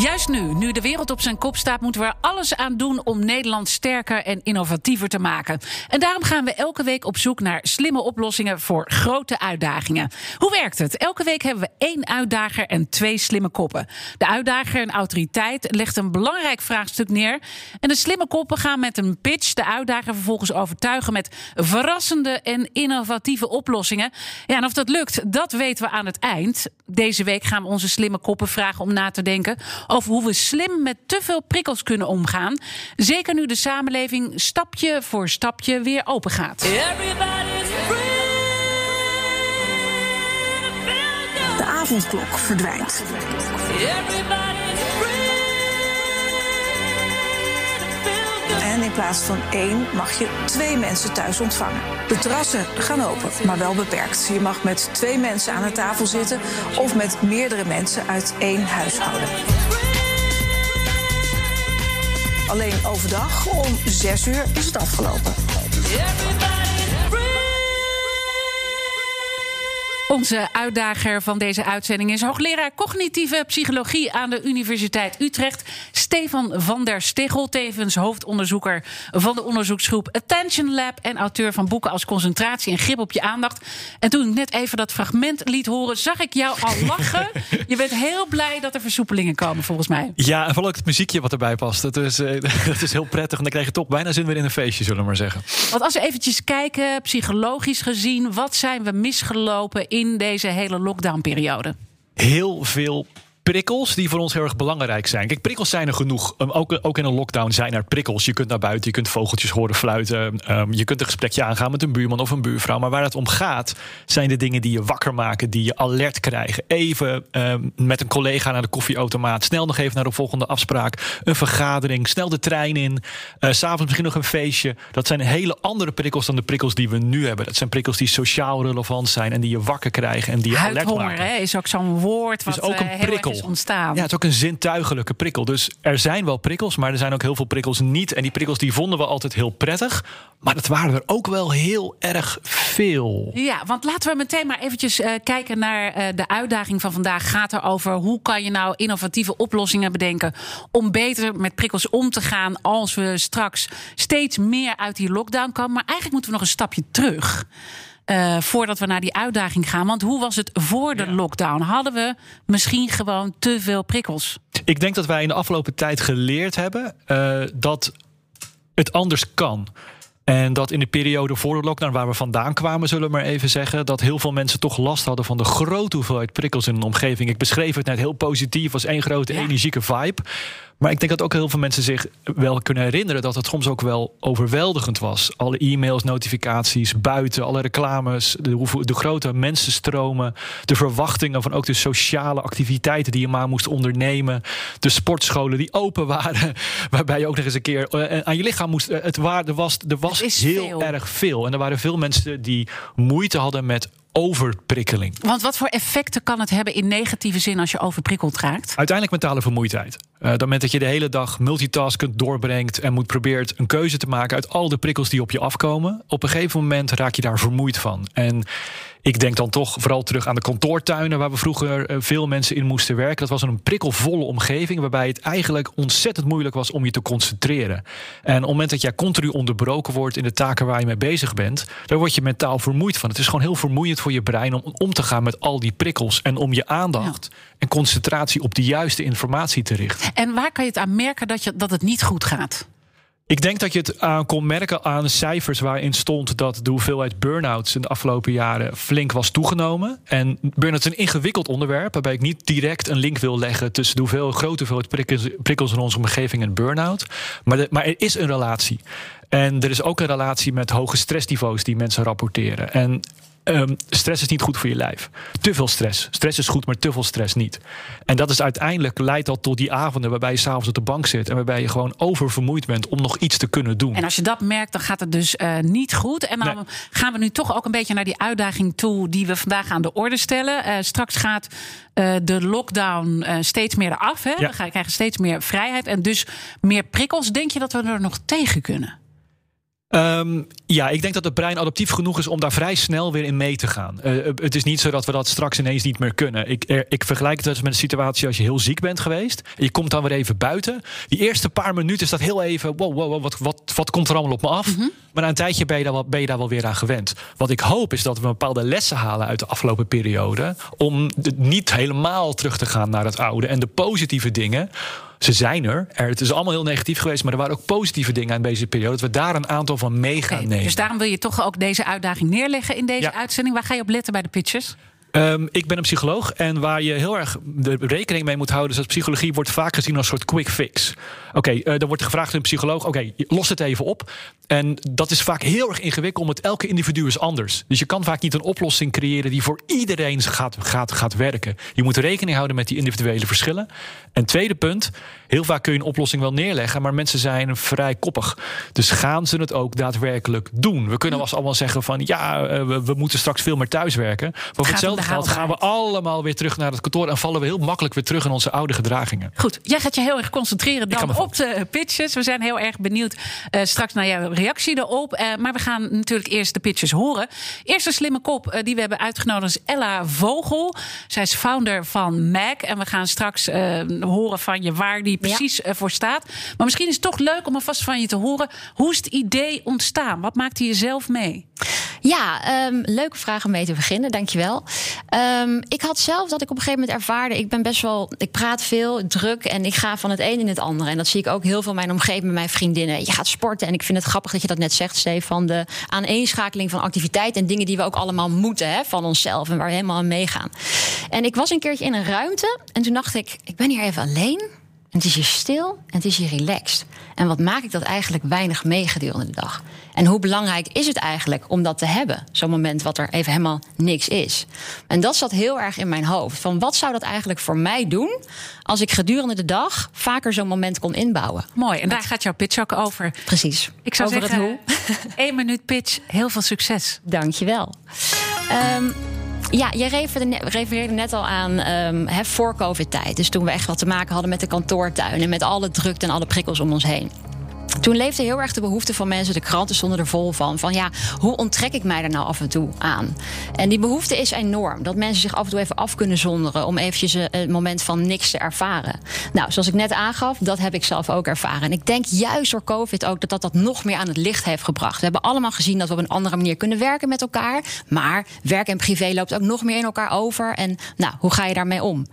Juist nu, nu de wereld op zijn kop staat, moeten we er alles aan doen om Nederland sterker en innovatiever te maken. En daarom gaan we elke week op zoek naar slimme oplossingen voor grote uitdagingen. Hoe werkt het? Elke week hebben we één uitdager en twee slimme koppen. De uitdager, een autoriteit, legt een belangrijk vraagstuk neer. En de slimme koppen gaan met een pitch de uitdager vervolgens overtuigen met verrassende en innovatieve oplossingen. Ja, en of dat lukt, dat weten we aan het eind. Deze week gaan we onze slimme koppen vragen om na te denken over hoe we slim met te veel prikkels kunnen omgaan. Zeker nu de samenleving stapje voor stapje weer open gaat. De avondklok verdwijnt. En in plaats van één mag je twee mensen thuis ontvangen. De terrassen gaan open, maar wel beperkt. Je mag met twee mensen aan de tafel zitten of met meerdere mensen uit één huishouden. Alleen overdag om 6 uur is het afgelopen. Onze uitdager van deze uitzending is hoogleraar cognitieve psychologie aan de Universiteit Utrecht. Stefan van der Stichel, tevens hoofdonderzoeker van de onderzoeksgroep Attention Lab en auteur van boeken als Concentratie en Grip op je aandacht. En toen ik net even dat fragment liet horen, zag ik jou al lachen. je bent heel blij dat er versoepelingen komen, volgens mij. Ja, en vooral ook het muziekje wat erbij past. Dat is, uh, dat is heel prettig. En dan krijg je toch bijna zin weer in een feestje, zullen we maar zeggen. Want als we eventjes kijken, psychologisch gezien, wat zijn we misgelopen in deze hele lockdownperiode? Heel veel prikkels die voor ons heel erg belangrijk zijn. Kijk, prikkels zijn er genoeg. Um, ook, ook in een lockdown zijn er prikkels. Je kunt naar buiten, je kunt vogeltjes horen fluiten. Um, je kunt een gesprekje aangaan met een buurman of een buurvrouw. Maar waar het om gaat, zijn de dingen die je wakker maken, die je alert krijgen. Even um, met een collega naar de koffieautomaat. Snel nog even naar de volgende afspraak. Een vergadering, snel de trein in. Uh, S'avonds misschien nog een feestje. Dat zijn hele andere prikkels dan de prikkels die we nu hebben. Dat zijn prikkels die sociaal relevant zijn en die je wakker krijgen en die je alert maken. Hè, is ook zo'n woord wat is ook een uh, prikkel. Ontstaan. Ja, het is ook een zintuigelijke prikkel. Dus er zijn wel prikkels, maar er zijn ook heel veel prikkels niet. En die prikkels die vonden we altijd heel prettig. Maar dat waren er ook wel heel erg veel. Ja, want laten we meteen maar eventjes uh, kijken naar uh, de uitdaging van vandaag. Gaat er over hoe kan je nou innovatieve oplossingen bedenken om beter met prikkels om te gaan als we straks steeds meer uit die lockdown komen. Maar eigenlijk moeten we nog een stapje terug. Uh, voordat we naar die uitdaging gaan. Want hoe was het voor de ja. lockdown? Hadden we misschien gewoon te veel prikkels? Ik denk dat wij in de afgelopen tijd geleerd hebben uh, dat het anders kan. En dat in de periode voor de lockdown, waar we vandaan kwamen, zullen we maar even zeggen, dat heel veel mensen toch last hadden van de grote hoeveelheid prikkels in een omgeving. Ik beschreef het net heel positief, als één grote ja. energieke vibe. Maar ik denk dat ook heel veel mensen zich wel kunnen herinneren dat het soms ook wel overweldigend was. Alle e-mails, notificaties, buiten, alle reclames, de, de, grote mensenstromen, de verwachtingen van ook de sociale activiteiten die je maar moest ondernemen, de sportscholen die open waren, waarbij je ook nog eens een keer uh, aan je lichaam moest. Uh, het waar, er was, er was heel veel. erg veel. En er waren veel mensen die moeite hadden met overprikkeling. Want wat voor effecten kan het hebben in negatieve zin als je overprikkeld raakt? Uiteindelijk mentale vermoeidheid. Uh, dat moment dat je de hele dag multitaskend doorbrengt en moet probeert een keuze te maken uit al de prikkels die op je afkomen. Op een gegeven moment raak je daar vermoeid van. En ik denk dan toch vooral terug aan de kantoortuinen waar we vroeger veel mensen in moesten werken. Dat was een prikkelvolle omgeving waarbij het eigenlijk ontzettend moeilijk was om je te concentreren. En op het moment dat jij continu onderbroken wordt in de taken waar je mee bezig bent, daar word je mentaal vermoeid van. Het is gewoon heel vermoeiend voor je brein om om te gaan met al die prikkels en om je aandacht ja. en concentratie op de juiste informatie te richten. En waar kan je het aan merken dat, je, dat het niet goed gaat? Ik denk dat je het aan kon merken aan cijfers waarin stond dat de hoeveelheid burn-outs in de afgelopen jaren flink was toegenomen. En burn-out is een ingewikkeld onderwerp, waarbij ik niet direct een link wil leggen tussen de hoeveel, grote hoeveelheid prikkels, in onze omgeving en burn-out. Maar, maar er is een relatie. En er is ook een relatie met hoge stressniveaus die mensen rapporteren. En ehm, stress is niet goed voor je lijf. Te veel stress. Stress is goed, maar te veel stress niet. En dat is uiteindelijk leidt al tot die avonden waarbij je s'avonds op de bank zit en waarbij je gewoon oververmoeid bent om nog iets te kunnen doen. En als je dat merkt, dan gaat het dus uh, niet goed. En dan Nee. gaan we nu toch ook een beetje naar die uitdaging toe die we vandaag aan de orde stellen. Eh, straks gaat eh, de lockdown eh, steeds meer eraf. Hè? Ja. We krijgen steeds meer vrijheid en dus meer prikkels. Denk je dat we er nog tegen kunnen? Ehm, ja, ik denk dat het brein adaptief genoeg is om daar vrij snel weer in mee te gaan. Eh, het is niet zo dat we dat straks ineens niet meer kunnen. Ik, er- ik vergelijk het met een situatie als je heel ziek bent geweest. Je komt dan weer even buiten. Die eerste paar minuten is dat heel even. Wow, wow, wow wat, wat, wat komt er allemaal op me af? Maar na een tijdje ben je, daar wel, ben je daar wel weer aan gewend. Wat ik hoop is dat we bepaalde lessen halen uit de afgelopen periode. Om niet helemaal terug te gaan naar het oude. En de positieve dingen. Ze zijn er. er. Het is allemaal heel negatief geweest, maar er waren ook positieve dingen aan deze periode. Dat we daar een aantal van mee gaan nemen. dus daarom wil je toch ook deze uitdaging neerleggen in deze Ja. uitzending. Waar ga je op letten bij de pitches? Ehm, ik ben een psycholoog en waar je heel erg de rekening mee moet houden... is dat psychologie wordt vaak gezien als een soort quick fix. Oké, eh, dan wordt gevraagd aan een psycholoog... oké, los het even op. En dat is vaak heel erg ingewikkeld, omdat elke individu is anders. Dus je kan vaak niet een oplossing creëren... die voor iedereen gaat, gaat, gaat werken. Je moet rekening houden met die individuele verschillen. En tweede punt, heel vaak kun je een oplossing wel neerleggen... maar mensen zijn vrij koppig. Dus gaan ze het ook daadwerkelijk doen? We kunnen wel eens allemaal zeggen van... ja, eh, we, we moeten straks veel meer thuiswerken. Maar voor hetzelfde geld gaan we allemaal weer terug naar het kantoor... en vallen we heel makkelijk weer terug in onze oude gedragingen. Goed, jij gaat je heel erg concentreren dan op de pitches. We zijn heel erg benieuwd eh, straks naar jouw reactie erop. Eh, maar we gaan natuurlijk eerst de pitches horen. Eerste slimme kop eh, die we hebben uitgenodigd is Ella Vogel. Zij is founder van MAC. En we gaan straks eh, horen van je waar die precies voor staat. Maar misschien is het toch leuk om alvast van je te horen. Hoe is het idee ontstaan? Wat maakte je zelf mee? Ja, ehm, leuke vraag om mee te beginnen, dankjewel. Ehm ik had zelf dat ik op een gegeven moment ervaarde... ik ben best wel, ik praat veel, druk en ik ga van het een in het andere. En dat zie ik ook heel veel in mijn omgeving met mijn vriendinnen. Je gaat sporten en ik vind het grappig dat je dat net zegt, Stefan... de aaneenschakeling van activiteiten en dingen die we ook allemaal moeten... Hè, van onszelf en waar we helemaal aan meegaan. En ik was een keertje in een ruimte en toen dacht ik... ik ben hier even alleen... En het is hier stil en het is hier relaxed. En wat maak ik dat eigenlijk weinig mee gedurende de dag? En hoe belangrijk is het eigenlijk om dat te hebben? Zo'n moment wat er even helemaal niks is. En dat zat heel erg in mijn hoofd. Van wat zou dat eigenlijk voor mij doen... als ik gedurende de dag vaker zo'n moment kon inbouwen? Mooi, en daar gaat jouw pitch ook over. Precies. Ik zou Over zeggen, het hoe. één minuut pitch, heel veel succes. Dankjewel. Ehm ja, jij refereerde net, al aan ehm, hè, voor COVID-tijd. Dus toen we echt wat te maken hadden met de kantoortuin... en met alle drukte en alle prikkels om ons heen. Toen leefde heel erg de behoefte van mensen, de kranten stonden er vol van. Van ja, hoe onttrek ik mij er nou af en toe aan? En die behoefte is enorm. Dat mensen zich af en toe even af kunnen zonderen. om eventjes een een moment van niks te ervaren. Nou, zoals ik net aangaf, dat heb ik zelf ook ervaren. En ik denk juist door COVID ook dat dat, dat nog meer aan het licht heeft gebracht. We hebben allemaal gezien dat we op een andere manier kunnen werken met elkaar. Maar werk en privé loopt ook nog meer in elkaar over. En nou, hoe ga je daarmee om?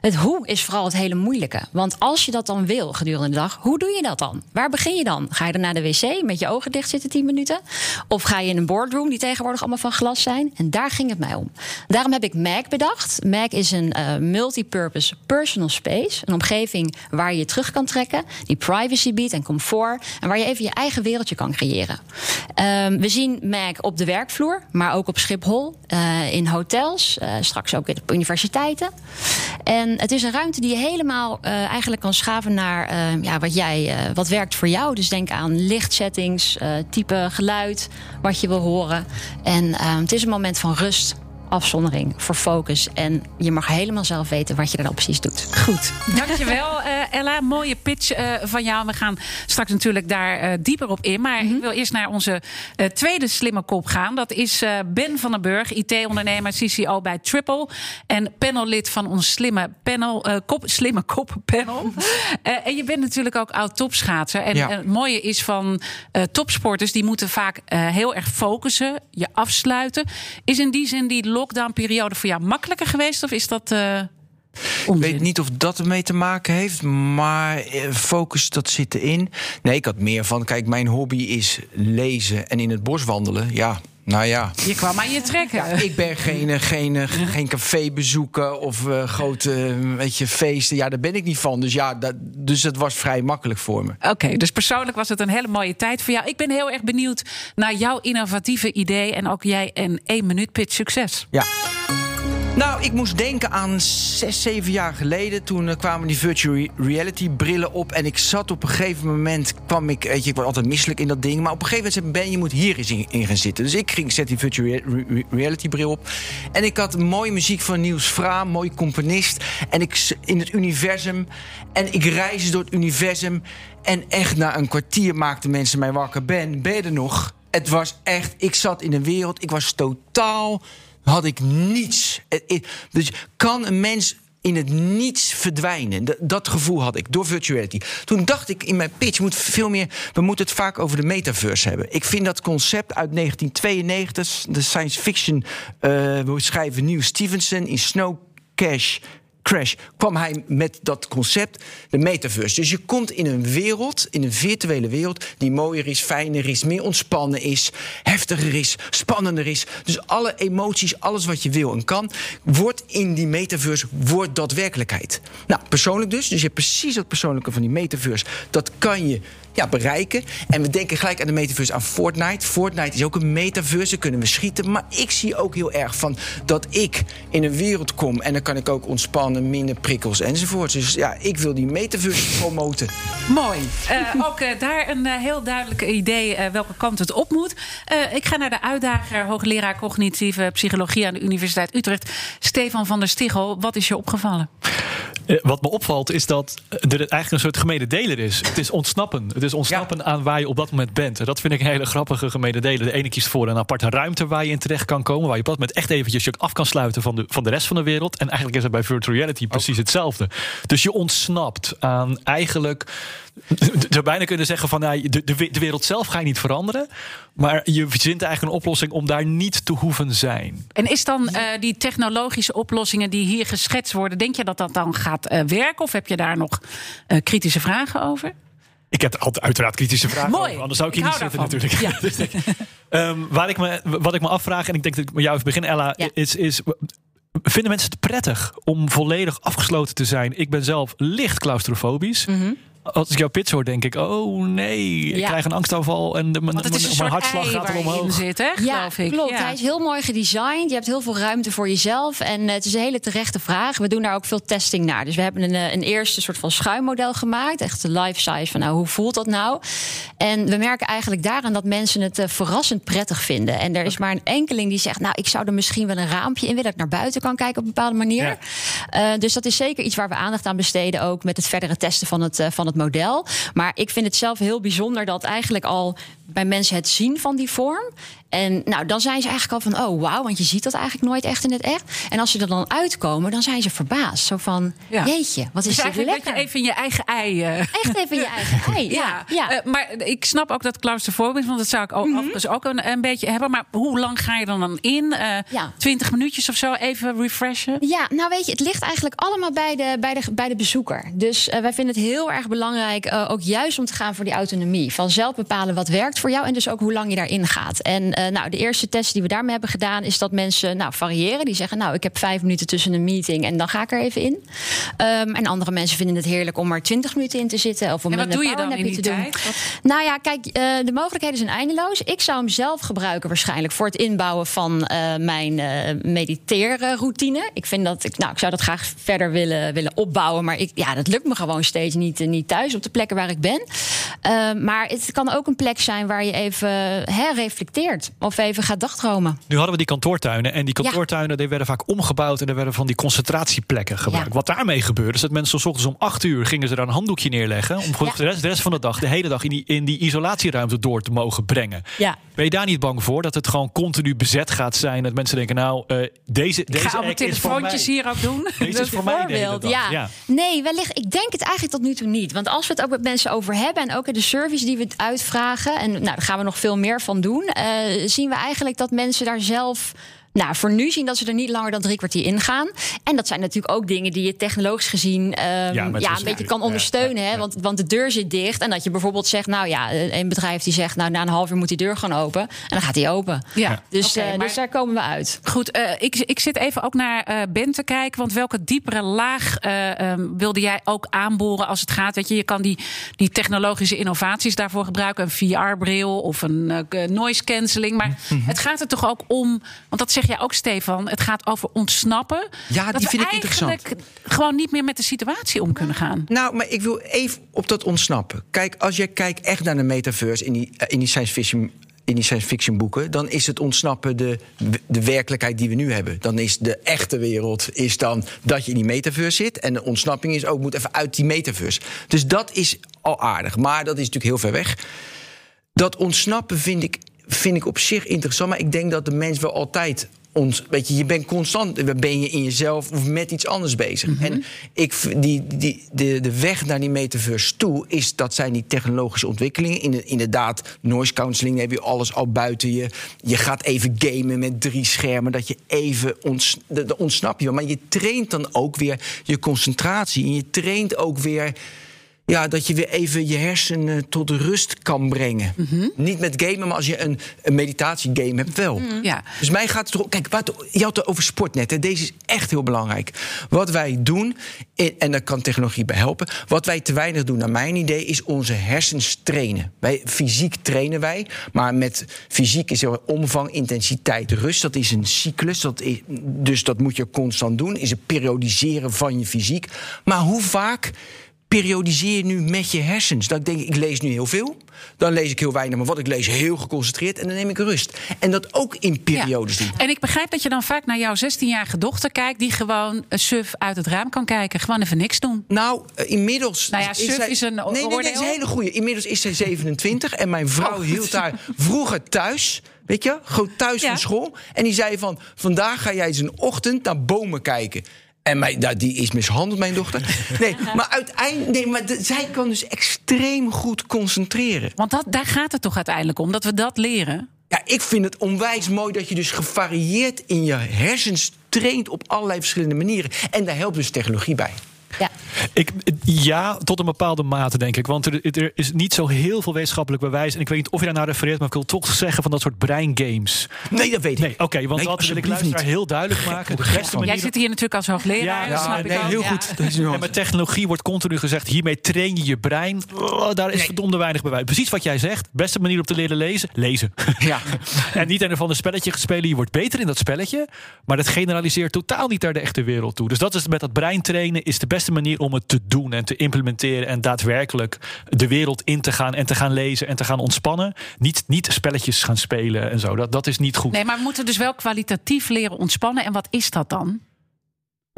Het hoe is vooral het hele moeilijke. Want als je dat dan wil gedurende de dag, hoe doe je dat dan? Waar begin je dan? Ga je dan naar de wc met je ogen dicht zitten 10 minuten? Of ga je in een boardroom die tegenwoordig allemaal van glas zijn? En daar ging het mij om. Daarom heb ik MAC bedacht. MAC is een eh, multipurpose personal space. Een omgeving waar je je terug kan trekken, die privacy biedt en comfort. En waar je even je eigen wereldje kan creëren. Ehm, we zien MAC op de werkvloer, maar ook op Schiphol, eh, in hotels, eh, straks ook op universiteiten. En het is een ruimte die je helemaal eh, eigenlijk kan schaven naar eh, ja, wat, jij, eh, wat werkt voor jou. Dus denk aan lichtsettings, type geluid, wat je wil horen. En eh, het is een moment van rust, afzondering, voor focus. En je mag helemaal zelf weten wat je er dan precies doet. Goed, dankjewel eh Ella. Mooie pitch eh, van jou. We gaan straks natuurlijk daar eh, dieper op in. Maar ik wil eerst naar onze eh, tweede slimme kop gaan. Dat is eh, Ben van den Burg, IT-ondernemer, CCO bij Triple. En panellid van ons slimme, panel, eh, kop, slimme koppenpanel. Eh, en je bent natuurlijk ook oud-topschaatser. En, Ja. en het mooie is van eh, topsporters... die moeten vaak eh, heel erg focussen, je afsluiten. Is in die zin die lockdown-periode voor jou makkelijker geweest? Of is dat... eh Ik weet niet of dat ermee te maken heeft, maar eh, focus, dat zit erin. Nee, ik had meer van, kijk, mijn hobby is lezen en in het bos wandelen. Ja, Nou ja. Je kwam aan je trekken. Ja, ik ben geen, eh, geen, eh, geen café bezoeken of eh, grote weet je, feesten. Ja, daar ben ik niet van. Dus ja, dat, dus het was vrij makkelijk voor me. Oké, dus persoonlijk was het een hele mooie tijd voor jou. Ik ben heel erg benieuwd naar jouw innovatieve idee. En ook jij een één minuut pitch. Succes. Ja. Nou, ik moest denken aan zes, zeven jaar geleden. Toen eh, kwamen die virtual re- reality brillen op. En ik zat op een gegeven moment, kwam ik, weet je, ik word altijd misselijk in dat ding. Maar op een gegeven moment zei Ben, je moet hier eens in, in gaan zitten. Dus ik ging, zet die virtual rea- re- reality bril op. En ik had mooie muziek van Niels Vraam, mooi componist. En ik in het universum. En ik reisde door het universum. En echt na een kwartier maakten mensen mij wakker. Ben, ben je nog? Het was echt, ik zat in een wereld, ik was totaal had ik niets. Het- het- Dus kan een mens in het niets verdwijnen? Dat, gevoel had ik door virtuality. Toen dacht ik in mijn pitch, moet veel meer, we moeten het vaak over de metaverse hebben. Ik vind dat concept uit 1992, de science fiction eh schrijver Neil Stevenson in Snow Cash. Crash kwam hij met dat concept, de metaverse. Dus je komt in een wereld, in een virtuele wereld, die mooier is, fijner is, meer ontspannen is, heftiger is, spannender is. Dus alle emoties, alles wat je wil en kan, wordt in die metaverse, wordt dat werkelijkheid. Nou, persoonlijk dus. Dus je hebt precies dat persoonlijke van die metaverse. Dat kan je ja, bereiken. En we denken gelijk aan de metaverse aan Fortnite. Fortnite is ook een metaverse, daar kunnen we schieten. Maar ik zie ook heel erg van dat ik in een wereld kom... en dan kan ik ook ontspannen, minder prikkels enzovoort. Dus ja, ik wil die metaverse promoten. Mooi. Eh, ook eh, daar een eh, heel duidelijk idee eh, welke kant het op moet. Eh, ik ga naar de uitdager, hoogleraar cognitieve psychologie aan de Universiteit Utrecht. Stefan van der Stichel, wat is je opgevallen? Wat me opvalt is dat er eigenlijk een soort gemene deler is. Het is ontsnappen. Het is ontsnappen aan waar je op dat moment bent. En dat vind ik een hele grappige deler. De ene kiest voor een aparte ruimte waar je in terecht kan komen. Waar je op dat moment echt eventjes je af kan sluiten van de, van de rest van de wereld. En eigenlijk is het bij virtual reality precies hetzelfde. Dus je ontsnapt aan eigenlijk... Zou bijna kunnen zeggen van nou, de, de, de wereld zelf ga je niet veranderen. Maar je verzint eigenlijk een oplossing om daar niet te hoeven zijn. En is dan eh, die technologische oplossingen die hier geschetst worden, denk je dat dat dan gaat eh, werken? Of heb je daar nog eh, kritische vragen over? Ik heb altijd uiteraard kritische vragen Mooi. over, anders zou ik hier niet zitten natuurlijk. Ja. Dus ik- Ehm, waar ik me, wat ik me afvraag, en ik denk dat ik met jou even begin, Ella, Ja. is, is... Vinden mensen het prettig om volledig afgesloten te zijn? Ik ben zelf licht claustrofobisch. Als ik jouw pitch hoor, denk ik: oh nee, ik Ja. krijg een angstaanval en de, mijn, Want het is een mijn soort hartslag gaat waar je in eromhoog. zit, hè, Ja, geloof ik. klopt. Ja. Hij is heel mooi gedesigned. Je hebt heel veel ruimte voor jezelf. En eh, het is een hele terechte vraag. We doen daar ook veel testing naar. Dus we hebben een, eh, een eerste soort van schuimmodel gemaakt. Echt de life size van nou, hoe voelt dat nou? En we merken eigenlijk daaraan dat mensen het eh, verrassend prettig vinden. En er is maar een enkeling die zegt... nou, ik zou er misschien wel een raampje in willen... dat ik naar buiten kan kijken op een bepaalde manier. Eh, dus dat is zeker iets waar we aandacht aan besteden... ook met het verdere testen van het, van het model. Maar ik vind het zelf heel bijzonder dat eigenlijk al bij mensen het zien van die vorm. En nou, dan zijn ze eigenlijk al van, oh wauw, want je ziet dat eigenlijk nooit echt in het echt. En als ze er dan uitkomen, dan zijn ze verbaasd. Zo van, Ja. jeetje, wat is Dus dit lekker. dat je even in je eigen ei... eh, Echt even je eigen ei. Ja, ja. Eh, maar ik snap ook dat claustrofobisch, want dat zou ik ook, Mhm. overigens ook een, een beetje hebben. Maar hoe lang ga je dan, dan in? Ja. 20 minuutjes of zo, even refreshen? Ja, nou weet je, het ligt eigenlijk allemaal bij de, bij de, bij de bezoeker. Dus wij vinden het heel erg belangrijk, ook juist om te gaan voor die autonomie. Van zelf bepalen wat werkt voor jou en dus ook hoe lang je daarin gaat. En eh, nou, de eerste test die we daarmee hebben gedaan, is dat mensen nou, variëren. Die zeggen, nou, ik heb vijf minuten tussen een meeting en dan ga ik er even in. Ehm, en andere mensen vinden het heerlijk om maar twintig minuten in te zitten. Of om En wat een doe je dan in die te doen. tijd? Wat- Nou ja, kijk, eh, de mogelijkheden zijn eindeloos. Ik zou hem zelf gebruiken waarschijnlijk voor het inbouwen van eh, mijn eh mediteerroutine. Ik vind dat ik, nou, ik zou dat graag verder willen, willen opbouwen, maar ik, ja, dat lukt me gewoon steeds niet, niet thuis op de plekken waar ik ben. Eh, maar het kan ook een plek zijn waar je even hè, reflecteert of even gaat dagdromen. Nu hadden we die kantoortuinen. En die kantoortuinen die werden vaak omgebouwd. En er werden van die concentratieplekken gebruikt. Ja. Wat daarmee gebeurde, is dat mensen 's ochtends om 8 uur gingen ze daar een handdoekje neerleggen. Om Ja. de, rest, de rest van de dag, de hele dag in die, in die isolatieruimte door te mogen brengen. Ja. Ben je daar niet bang voor dat het gewoon continu bezet gaat zijn? Dat mensen denken, nou, eh, deze, Ik deze ga act is voor telefoontjes mij. hier ook doen. Deze is voor mij de hele voorbeeld. dag. Ja. Nee, wellicht. Ik denk het eigenlijk tot nu toe niet. Want als we het ook met mensen over hebben en ook in de service die we het uitvragen, en nou, daar gaan we nog veel meer van doen, eh, zien we eigenlijk dat mensen daar zelf Nou, voor nu zien dat ze er niet langer dan drie kwartier in gaan. En dat zijn natuurlijk ook dingen die je technologisch gezien ehm, Ja, een beetje kan ja, ondersteunen. ja, hè? Want, want de deur zit dicht. En dat je bijvoorbeeld zegt, nou ja, eh, een bedrijf die zegt, nou na een half uur moet die deur gewoon open. En dan gaat die open. Ja. Dus, eh, maar- dus daar komen we uit. Goed, eh, ik, ik zit even ook naar eh, Ben te kijken. Want welke diepere laag eh, ehm, wilde jij ook aanboren als het gaat? Weet je, je kan die, die technologische innovaties daarvoor gebruiken. Een VR-bril of een noise cancelling. Maar het gaat er toch ook om, want dat zeg jij ook, Stefan. Het gaat over ontsnappen. Ja, dat die vind ik interessant. gewoon niet meer met de situatie om kunnen gaan. Nou, maar ik wil even op dat ontsnappen. Kijk, als jij kijkt echt naar de metaverse in die, eh, in die science fiction. In die science fiction boeken, dan is het ontsnappen de, de werkelijkheid die we nu hebben. Dan is de echte wereld is dan dat je in die metaverse zit. En de ontsnapping is ook moet even uit die metaverse. Dus dat is al aardig. Maar dat is natuurlijk heel ver weg. Dat ontsnappen vind ik, vind ik op zich interessant. Maar ik denk dat de mens wel altijd. Ons, weet je, je bent constant ben je in jezelf of met iets anders bezig. En ik, die, die, de, de weg naar die metaverse toe is dat zijn die technologische ontwikkelingen. In, inderdaad, noise counseling heb je alles al buiten je. Je gaat even gamen met drie schermen, dat je even ons, de, de ontsnap je. Maar je traint dan ook weer je concentratie. En je traint ook weer ja, dat je weer even je hersenen tot rust kan brengen. Niet met gamen, maar als je een, een meditatiegame hebt, wel. Ja. Dus mij gaat het erom. Kijk, wat, je had het over sport net. Hè. Deze is echt heel belangrijk. Wat wij doen, en daar kan technologie bij helpen. Wat wij te weinig doen, naar mijn idee, is onze hersens trainen. Wij, fysiek trainen wij. Maar met fysiek is er omvang, intensiteit, rust. Dat is een cyclus. Dat is, dus dat moet je constant doen. Is het periodiseren van je fysiek. Maar hoe vaak periodiseer je nu met je hersens. Dat ik denk, ik lees nu heel veel. Dan lees ik heel weinig, maar wat ik lees heel geconcentreerd. En dan neem ik rust. En dat ook in periodes Ja. doen. En ik begrijp dat je dan vaak naar jouw 16-jarige dochter kijkt... die gewoon suf uit het raam kan kijken. Gewoon even niks doen. Nou, eh, inmiddels. Nou ja, suf is een Nee, nee, nee, dat is een hele goeie. Inmiddels is zij 27 en mijn vrouw Oh. hield haar vroeger thuis. Weet je, gewoon thuis Ja. van school. En die zei van, vandaag ga jij eens een ochtend naar bomen kijken. En mij, nou, die is mishandeld, mijn dochter. Nee, maar uiteindelijk... Nee, maar de- zij kan dus extreem goed concentreren. Want dat, daar gaat het toch uiteindelijk om, dat we dat leren? Ja, ik vind het onwijs mooi dat je dus gevarieerd in je hersens traint op allerlei verschillende manieren. En daar helpt dus technologie bij. Ja. Ik, ja, tot een bepaalde mate, denk ik. Want er, er is niet zo heel veel wetenschappelijk bewijs. En ik weet niet of je daar naar refereert, maar ik wil toch zeggen van dat soort breingames. Nee, dat weet ik. Nee, oké, want Nee, dat wil ik luisteraar niet. heel duidelijk maken. De beste van. Jij manier zit hier natuurlijk als hoogleraar, Ja, dat snap ja, ik nee, ook. heel Ja. goed. Dat is nu En met technologie wordt continu gezegd: hiermee train je je brein. Oh, daar is verdomde weinig bewijs. Precies wat jij zegt. Beste manier om te leren lezen: lezen. Ja. en niet een of ander spelletje spelen. Je wordt beter in dat spelletje. Maar dat generaliseert totaal niet naar de echte wereld toe. Dus dat is met dat brein trainen is de beste manier om het te doen en te implementeren. En daadwerkelijk de wereld in te gaan en te gaan lezen en te gaan ontspannen. Niet, niet spelletjes gaan spelen en zo. Dat, dat is niet goed. Nee, maar we moeten dus wel kwalitatief leren ontspannen. En wat is dat dan?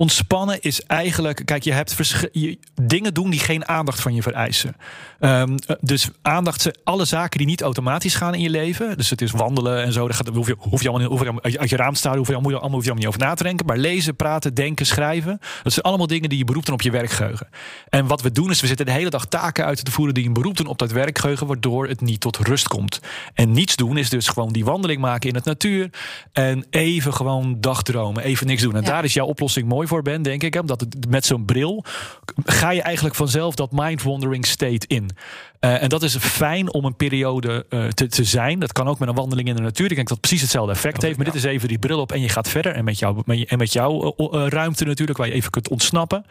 Ontspannen is eigenlijk, kijk, je hebt je, dingen doen die geen aandacht van je vereisen. Ehm, eh, dus aandacht, zijn alle zaken die niet automatisch gaan in je leven. Dus het is wandelen en zo. Daar gaat, hoef je, hoef je allemaal, hoef je, uit je raam te staan, hoef je allemaal, allemaal, hoef je allemaal niet over na te denken. Maar lezen, praten, denken, schrijven. Dat zijn allemaal dingen die je beroept op je werkgeheugen. En wat we doen is, we zitten de hele dag taken uit te voeren die een beroep doen op dat werkgeheugen, waardoor het niet tot rust komt. En niets doen is dus gewoon die wandeling maken in het natuur. En even gewoon dagdromen, even niks doen. En Ja. daar is jouw oplossing mooi voor, Ben, denk ik. Omdat het, met zo'n bril ga je eigenlijk vanzelf dat mind-wandering state in. Eh, en dat is fijn om een periode eh, te, te zijn. Dat kan ook met een wandeling in de natuur. Ik denk dat het precies hetzelfde effect heeft. Maar dit is even die bril op en je gaat verder. En met, jou, met je- en met jouw eh, ruimte natuurlijk, waar je even kunt ontsnappen.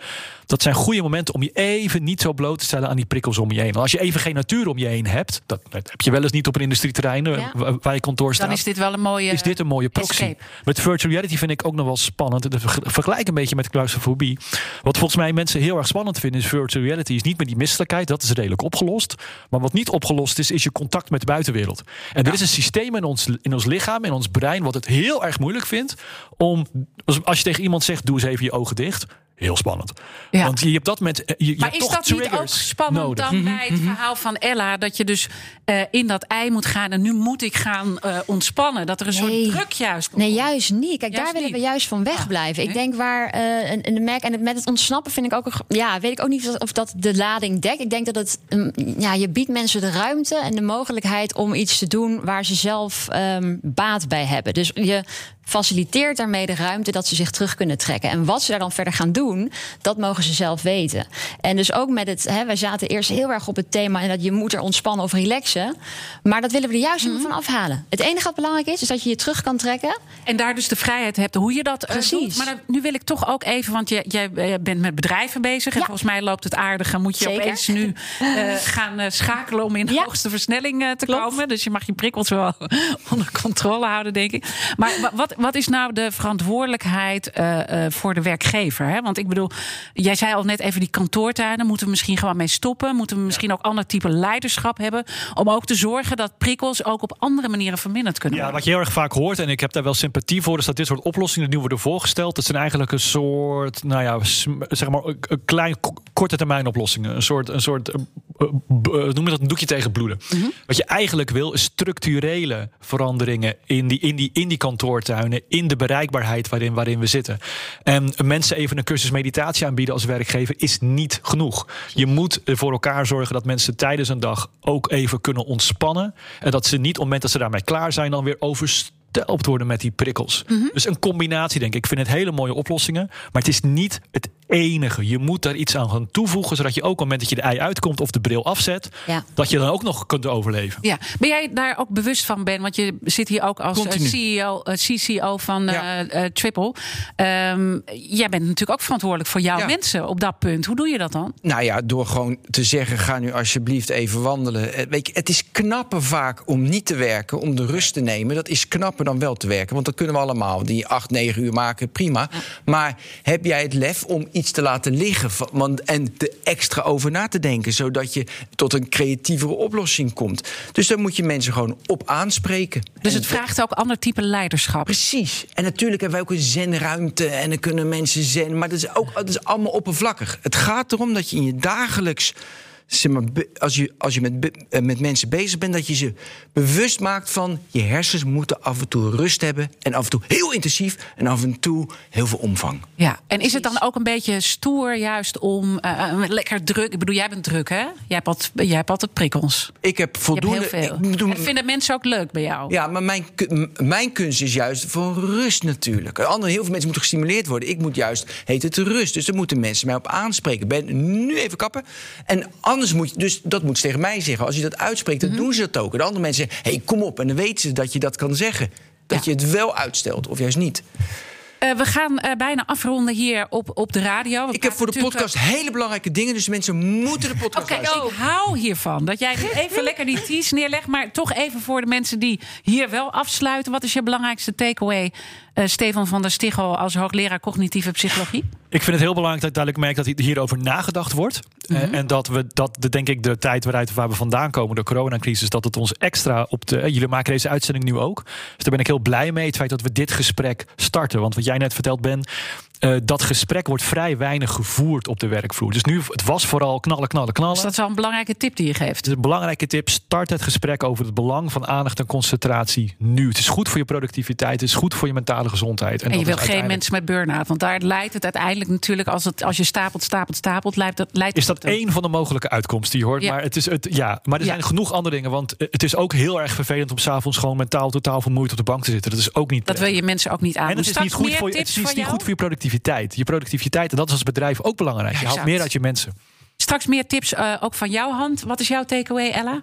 Dat zijn goede momenten om je even niet zo bloot te stellen aan die prikkels om je heen. Want als je even geen natuur om je heen hebt, dat, dat heb je wel eens niet op een industrieterrein Ja. waar je kantoor staat Dan is dit wel een mooie. is dit een mooie proxy. escape. Met virtual reality vind ik ook nog wel spannend. Vergelijk een beetje met claustrofobie. Wat volgens mij mensen heel erg spannend vinden is virtual reality is niet meer die misselijkheid. Dat is redelijk opgelost. Maar wat niet opgelost is, is je contact met de buitenwereld. En er is een systeem in ons, in ons lichaam, in ons brein, wat het heel erg moeilijk vindt om, als je tegen iemand zegt, doe eens even je ogen dicht. Heel spannend. Ja. Want je hebt dat met. Je, je Maar is toch dat niet ook spannend nodig. dan bij het verhaal van Ella? Dat je dus eh, in dat ei moet gaan en nu moet ik gaan eh, ontspannen. Dat er een Nee. soort druk juist Nee, komt. juist niet. Kijk, Juist daar willen we juist van wegblijven. Ik nee. denk waar eh, en, en de merk en het, met het ontsnappen vind ik ook, een ja, weet ik ook niet of dat, of dat de lading dekt. Ik denk dat het, mm, ja, je biedt mensen de ruimte en de mogelijkheid om iets te doen waar ze zelf ehm, baat bij hebben. Dus je faciliteert daarmee de ruimte dat ze zich terug kunnen trekken. En wat ze daar dan verder gaan doen, dat mogen ze zelf weten. En dus ook met het, hè, wij zaten eerst heel erg op het thema en dat je moet er ontspannen of relaxen. Maar dat willen we er juist mm van afhalen. Het enige wat belangrijk is, is dat je je terug kan trekken. En daar dus de vrijheid hebt hoe je dat eh, Precies. doet. Maar dan, nu wil ik toch ook even, want jij, jij eh, bent met bedrijven bezig. En Ja. volgens mij loopt het aardig. En moet je Zeker. opeens nu eh, gaan schakelen om in de Ja. hoogste versnelling te Klopt. komen. Dus je mag je prikkels wel onder controle houden, denk ik. Maar wa- wat, wat is nou de verantwoordelijkheid eh, eh, voor de werkgever? Hè? Want ik bedoel, jij zei al net even die kantoortuinen. Moeten we misschien gewoon mee stoppen? Moeten we misschien ook ander type leiderschap hebben? Om ook te zorgen dat prikkels ook op andere manieren verminderd kunnen Ja, worden. wat je heel erg vaak hoort, en ik heb daar wel sympathie voor, is dat dit soort oplossingen die nu worden voorgesteld, dat zijn eigenlijk een soort, nou ja, zeg maar, een klein ko- korte termijn oplossingen. Een soort, een soort, eh, noem je dat een doekje tegen bloeden. Wat je eigenlijk wil, is structurele veranderingen in die, in die, in die in de bereikbaarheid waarin, waarin we zitten. En mensen even een cursus meditatie aanbieden als werkgever is niet genoeg. Je moet voor elkaar zorgen dat mensen tijdens een dag ook even kunnen ontspannen. En dat ze niet op het moment dat ze daarmee klaar zijn, dan weer overstelpt worden met die prikkels. Dus een combinatie, denk ik. Ik vind het hele mooie oplossingen. Maar het is niet het enige. Je moet daar iets aan gaan toevoegen, zodat je ook op het moment dat je de ei uitkomt of de bril afzet, Ja. dat je dan ook nog kunt overleven. Ja, ben jij daar ook bewust van, Ben? Want je zit hier ook als eh, Continu. CEO, eh, CCO van eh, Ja. eh, Triple. Ehm, jij bent natuurlijk ook verantwoordelijk voor jouw Ja. mensen op dat punt. Hoe doe je dat dan? Nou ja, door gewoon te zeggen: ga nu alsjeblieft even wandelen. Eh, Weet je, het is knapper vaak om niet te werken, om de rust te nemen. Dat is knapper dan wel te werken. Want dat kunnen we allemaal. Die acht, negen uur maken, prima. Maar heb jij het lef om iets te laten liggen want, en er extra over na te denken, zodat je tot een creatievere oplossing komt? Dus daar moet je mensen gewoon op aanspreken. Dus het vraagt ook ander type leiderschap. Precies. En natuurlijk hebben wij ook een zenruimte en dan kunnen mensen zen. Maar dat is ook dat is allemaal oppervlakkig. Het gaat erom dat je in je dagelijks. Zeg maar, be- als je, als je met, eh, met mensen bezig bent, dat je ze bewust maakt van je hersens moeten af en toe rust hebben. En af en toe heel intensief en af en toe heel veel omvang. Ja, en is het dan ook een beetje stoer juist om eh, eh, lekker druk? Ik bedoel, jij bent druk, hè? Jij hebt altijd, jij hebt altijd prikkels. Ik heb Je voldoende. hebt heel veel. ik En vinden mensen ook leuk bij jou? Ja, maar mijn, mijn kunst is juist voor rust natuurlijk. Andere, heel veel mensen moeten gestimuleerd worden. Ik moet juist, heet het rust. Dus daar moeten mensen mij op aanspreken. Ben nu even kappen. En anders moet je, dus dat moet ze tegen mij zeggen. Als je dat uitspreekt, dan Mhm. doen ze dat ook. En de andere mensen zeggen, hey, kom op. En dan weten ze dat je dat kan zeggen. Dat Ja. je het wel uitstelt, of juist niet. Eh, we gaan eh, bijna afronden hier op, op de radio. We Ik heb voor de podcast hele belangrijke dingen. Dus mensen moeten de podcast Oké, ik hou hiervan. Dat jij even lekker die tease neerlegt. Maar toch even voor de mensen die hier wel afsluiten. Wat is je belangrijkste takeaway, eh Stefan van der Stichel... als hoogleraar cognitieve psychologie? Ik vind het heel belangrijk dat ik duidelijk merk dat hierover nagedacht wordt. Eh, En dat we dat, de, denk ik, de tijd waaruit waar we vandaan komen, de coronacrisis, dat het ons extra op de. Jullie maken deze uitzending nu ook. Dus daar ben ik heel blij mee. Het feit dat we dit gesprek starten. Want wat jij net verteld Ben. Eh, dat gesprek wordt vrij weinig gevoerd op de werkvloer. Dus nu, het was vooral knallen, knallen, knallen. Dus dat is wel een belangrijke tip die je geeft. Een belangrijke tip. Start het gesprek over het belang van aandacht en concentratie nu. Het is goed voor je productiviteit. Het is goed voor je mentale gezondheid. En je dat wil geen mensen met burn-out. Want daar leidt het uiteindelijk natuurlijk... als, het, als je stapelt, stapelt, stapelt... leidt dat, leidt Is dat één van de mogelijke uitkomsten die je hoort? Ja. Maar, het is het, ja, maar er Ja. zijn genoeg andere dingen. Want eh, het is ook heel erg vervelend om s'avonds gewoon mentaal totaal vermoeid op de bank te zitten. Dat is ook niet Dat wil je mensen ook niet aan. En het is niet goed voor je, het is niet goed voor je productiviteit. Je productiviteit, en dat is als bedrijf ook belangrijk. Je haalt meer uit je mensen. Straks meer tips eh, ook van jouw hand. Wat is jouw takeaway, Ella?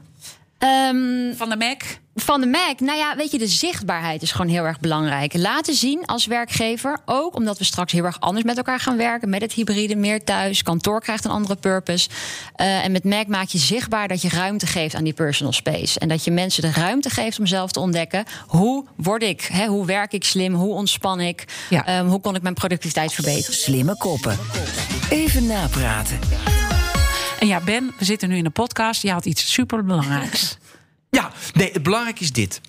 Ehm, Van de Mac? Van de Mac, nou ja, weet je, de zichtbaarheid is gewoon heel erg belangrijk. Laten zien als werkgever, ook omdat we straks heel erg anders met elkaar gaan werken, met het hybride, meer thuis, kantoor krijgt een andere purpose. Eh, en met Mac maak je zichtbaar dat je ruimte geeft aan die personal space. En dat je mensen de ruimte geeft om zelf te ontdekken, hoe word ik, hè, hoe werk ik slim, hoe ontspan ik, Ja. Ehm, hoe kon ik mijn productiviteit verbeteren. Slimme koppen. Even napraten. En ja, Ben, we zitten nu in de podcast. Je had iets superbelangrijks. Ja, nee, het belangrijke is dit.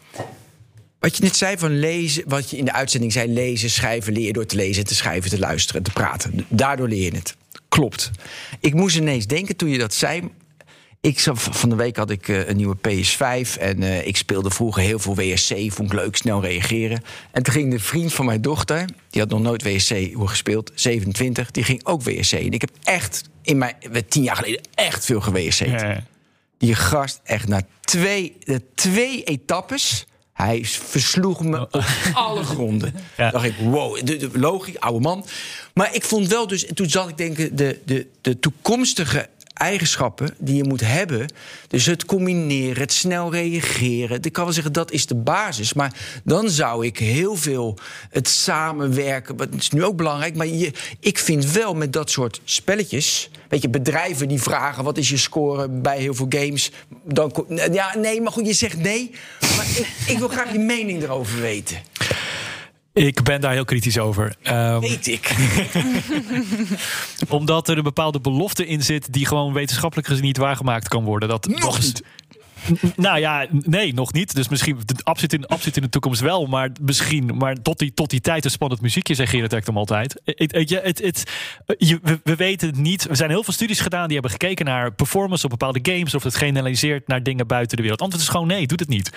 Wat je net zei van lezen, wat je in de uitzending zei, lezen, schrijven, leer je door te lezen, te schrijven, te luisteren, te praten. Daardoor leer je het. Klopt. Ik moest ineens denken toen je dat zei. Ik van de week had ik eh, een nieuwe PS5 en eh, ik speelde vroeger heel veel WSC. Vond ik leuk, snel reageren. En toen ging de vriend van mijn dochter, die had nog nooit WSC gespeeld, 27, die ging ook WSC. En ik heb echt in mijn, tien jaar geleden echt veel gewSC'd. Die gast echt na twee, de twee etappes. Hij versloeg me op alle gronden. Ja. dacht ik, wow, de, de, logisch, oude man. Maar ik vond wel dus, toen zat ik denken, de, de, de toekomstige eigenschappen die je moet hebben. Dus het combineren, het snel reageren. Ik kan wel zeggen, dat is de basis. Maar dan zou ik heel veel het samenwerken. Dat is nu ook belangrijk. Maar je, ik vind wel met dat soort spelletjes. Weet je, bedrijven die vragen: wat is je score bij heel veel games? Dan, ja, nee, maar goed, je zegt nee. Maar ik wil graag je mening erover weten. Ik ben daar heel kritisch over. Ehm, Weet ik. omdat er een bepaalde belofte in zit die gewoon wetenschappelijk gezien niet waargemaakt kan worden. Dat Nog niet. Nou ja, nee, nog niet. Dus misschien absoluut in, absoluut in de toekomst wel. Maar misschien, maar tot die, tot die tijd een spannend muziekje, zegt Gerrit Ekdom altijd. Het, je- we, we weten het niet. Er zijn heel veel studies gedaan die hebben gekeken naar performance op bepaalde games. Of het generaliseert naar dingen buiten de wereld. Antwoord is gewoon nee, doet het niet.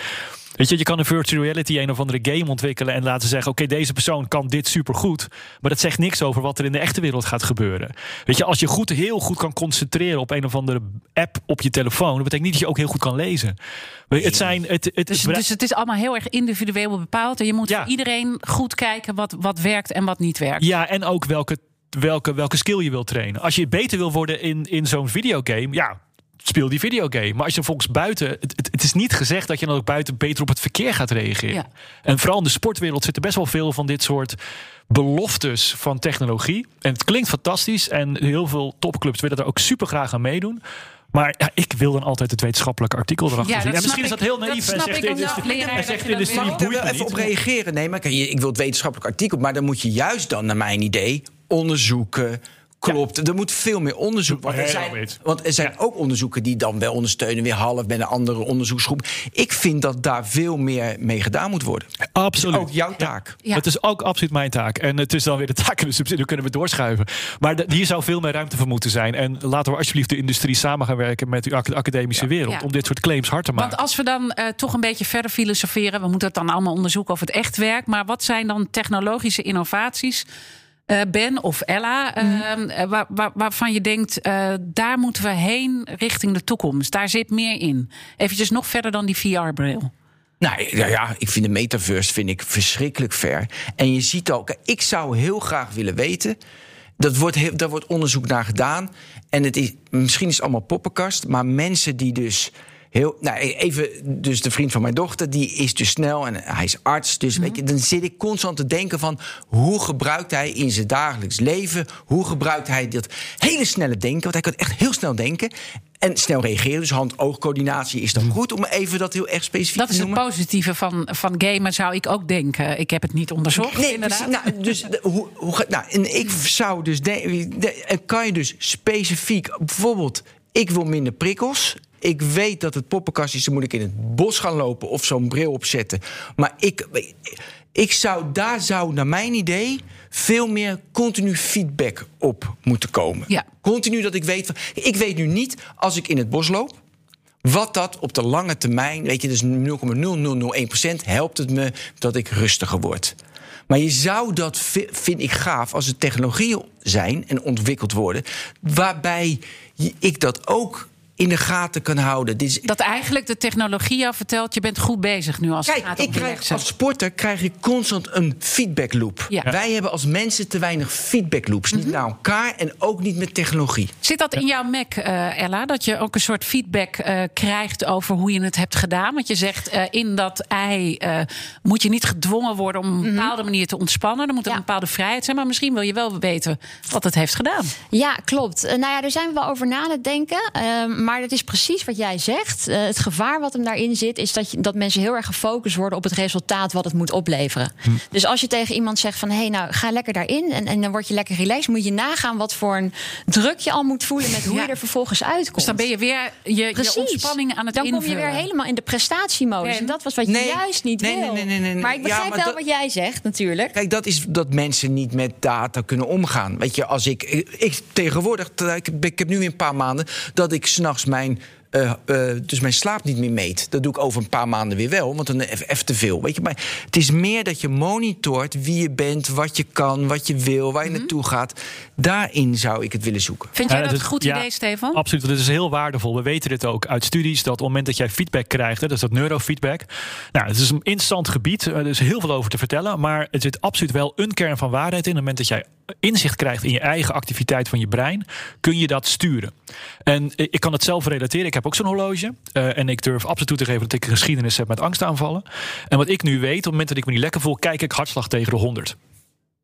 Weet je, je kan een virtual reality een of andere game ontwikkelen en laten zeggen: oké, deze persoon kan dit supergoed. Maar dat zegt niks over wat er in de echte wereld gaat gebeuren. Weet je, als je goed, heel goed kan concentreren op een of andere app op je telefoon, dat betekent niet dat je ook heel goed kan lezen. Het zijn. Het, het, Dus, het- dus het is allemaal heel erg individueel bepaald. En je moet Ja. voor iedereen goed kijken wat, wat werkt en wat niet werkt. Ja, en ook welke, welke, welke skill je wilt trainen. Als je beter wil worden in, in zo'n videogame, ja, speel die videogame. Maar als je volgens buiten. Het, het, het is niet gezegd dat je dan ook buiten beter op het verkeer gaat reageren. Ja. En vooral in de sportwereld zitten best wel veel van dit soort beloftes van technologie. En het klinkt fantastisch. En heel veel topclubs willen er ook super graag aan meedoen. Maar ja, ik wil dan altijd het wetenschappelijke artikel erachter Ja, zien. En misschien is dat heel naïef. Dat zegt de en dat zegt je de boeit me even op reageren. Nee, maar ik wil het wetenschappelijk artikel. Maar dan moet je juist dan, naar mijn idee, onderzoeken. Klopt, er moet veel meer onderzoek. Want er Helemaal zijn, niet. want er zijn Ja. ook onderzoeken die dan wel ondersteunen, weer half bij een andere onderzoeksgroep. Ik vind dat daar veel meer mee gedaan moet worden. Absoluut. Ook jouw taak. Ja. Het is ook absoluut mijn taak. En het is dan weer de taak en de subsidie, kunnen we doorschuiven. Maar de- hier zou veel meer ruimte voor moeten zijn. En laten we alsjeblieft de industrie samen gaan werken met de ac- academische wereld. Ja. Om dit soort claims hard te maken. Want als we dan eh, toch een beetje verder filosoferen, we moeten het dan allemaal onderzoeken of het echt werkt. Maar wat zijn dan technologische innovaties, Ben of Ella, eh, waar, waar- waarvan je denkt, eh, daar moeten we heen richting de toekomst. Daar zit meer in. Eventjes nog verder dan die VR-bril. Nou ja, ja, ik vind de metaverse vind ik verschrikkelijk ver. En je ziet ook, ik zou heel graag willen weten. Dat wordt, daar wordt onderzoek naar gedaan. En het is, misschien is het allemaal poppenkast, maar mensen die dus. Heel, nou, even, dus de vriend van mijn dochter, die is dus snel en hij is arts. Dus weet je, dan zit ik constant te denken van hoe gebruikt hij in zijn dagelijks leven, hoe gebruikt hij dat hele snelle denken, want hij kan echt heel snel denken en snel reageren. Dus hand-oogcoördinatie is dan goed om even dat heel erg specifiek Dat te is het noemen. positieve van, van gamen, zou ik ook denken. Ik heb het niet onderzocht. Nee, inderdaad. precies. Nou, dus hoe, hoe, nou, en ik zou dus kan je dus specifiek, bijvoorbeeld, ik wil minder prikkels. Ik weet dat het poppenkast is, dan moet ik in het bos gaan lopen of zo'n bril opzetten. Maar ik, ik zou, daar zou, naar mijn idee, veel meer continu feedback op moeten komen. Ja. Continu dat ik weet, van, ik weet nu niet als ik in het bos loop. Wat dat op de lange termijn, weet je, dus 0,0001% helpt het me dat ik rustiger word. Maar je zou dat, vi- vind ik gaaf, als er technologieën zijn en ontwikkeld worden, waarbij ik dat ook in de gaten kan houden. Dit is, Dat eigenlijk de technologie jou vertelt, je bent goed bezig nu als het Kijk, gaat ik krijg, relaxen. als sporter krijg ik constant een feedback loop. Ja. Wij hebben als mensen te weinig feedback loops. Niet naar elkaar en ook niet met technologie. Zit dat in jouw Mac, eh, Ella? Dat je ook een soort feedback eh, krijgt over hoe je het hebt gedaan? Want je zegt eh, in dat ei eh, moet je niet gedwongen worden om op een bepaalde manier te ontspannen. Er moet een Ja. bepaalde vrijheid zijn. Maar misschien wil je wel weten wat het heeft gedaan. Ja, klopt. Nou ja, daar zijn we wel over na het denken. Ehm, maar het is precies wat jij zegt. Eh, het gevaar wat hem daarin zit, is dat, je, dat mensen heel erg gefocust worden op het resultaat wat het moet opleveren. Dus als je tegen iemand zegt van hé, hey, nou ga lekker daarin en, en dan word je lekker relaxed, moet je nagaan wat voor een druk je al moet voelen met hoe Ja. je er vervolgens uitkomt. Dus dan ben je weer je, je ontspanning aan het Dan kom je weer helemaal in de prestatiemodus. En- En dat was wat je Nee, juist niet nee, wil. nee. Maar ik Ja, begrijp maar wel dat- wat jij zegt, natuurlijk. Kijk, dat is dat mensen niet met data kunnen omgaan. Weet je, als ik, ik tegenwoordig, ik, ik heb nu weer een paar maanden dat ik s'nachts mijn eh, eh, dus mijn slaap niet meer meet. Dat doe ik over een paar maanden weer wel, want dan even, even te veel. Weet je, maar het is meer dat je monitort wie je bent, wat je kan, wat je wil, waar je naartoe gaat. Daarin zou ik het willen zoeken. Vind jij dat een goed ja, idee, Stefan? Absoluut, dat is heel waardevol. We weten dit ook uit studies dat op het moment dat jij feedback krijgt, hè, dat is dat neurofeedback. Nou, het is een interessant gebied, er is heel veel over te vertellen, maar er zit absoluut wel een kern van waarheid in. Op het moment dat jij inzicht krijgt in je eigen activiteit van je brein, kun je dat sturen. En ik kan het zelf relateren. Ik heb ook zo'n horloge. eh, en ik durf absoluut toe te geven dat ik een geschiedenis heb met angstaanvallen. En wat ik nu weet, op het moment dat ik me niet lekker voel, kijk ik hartslag tegen de 100.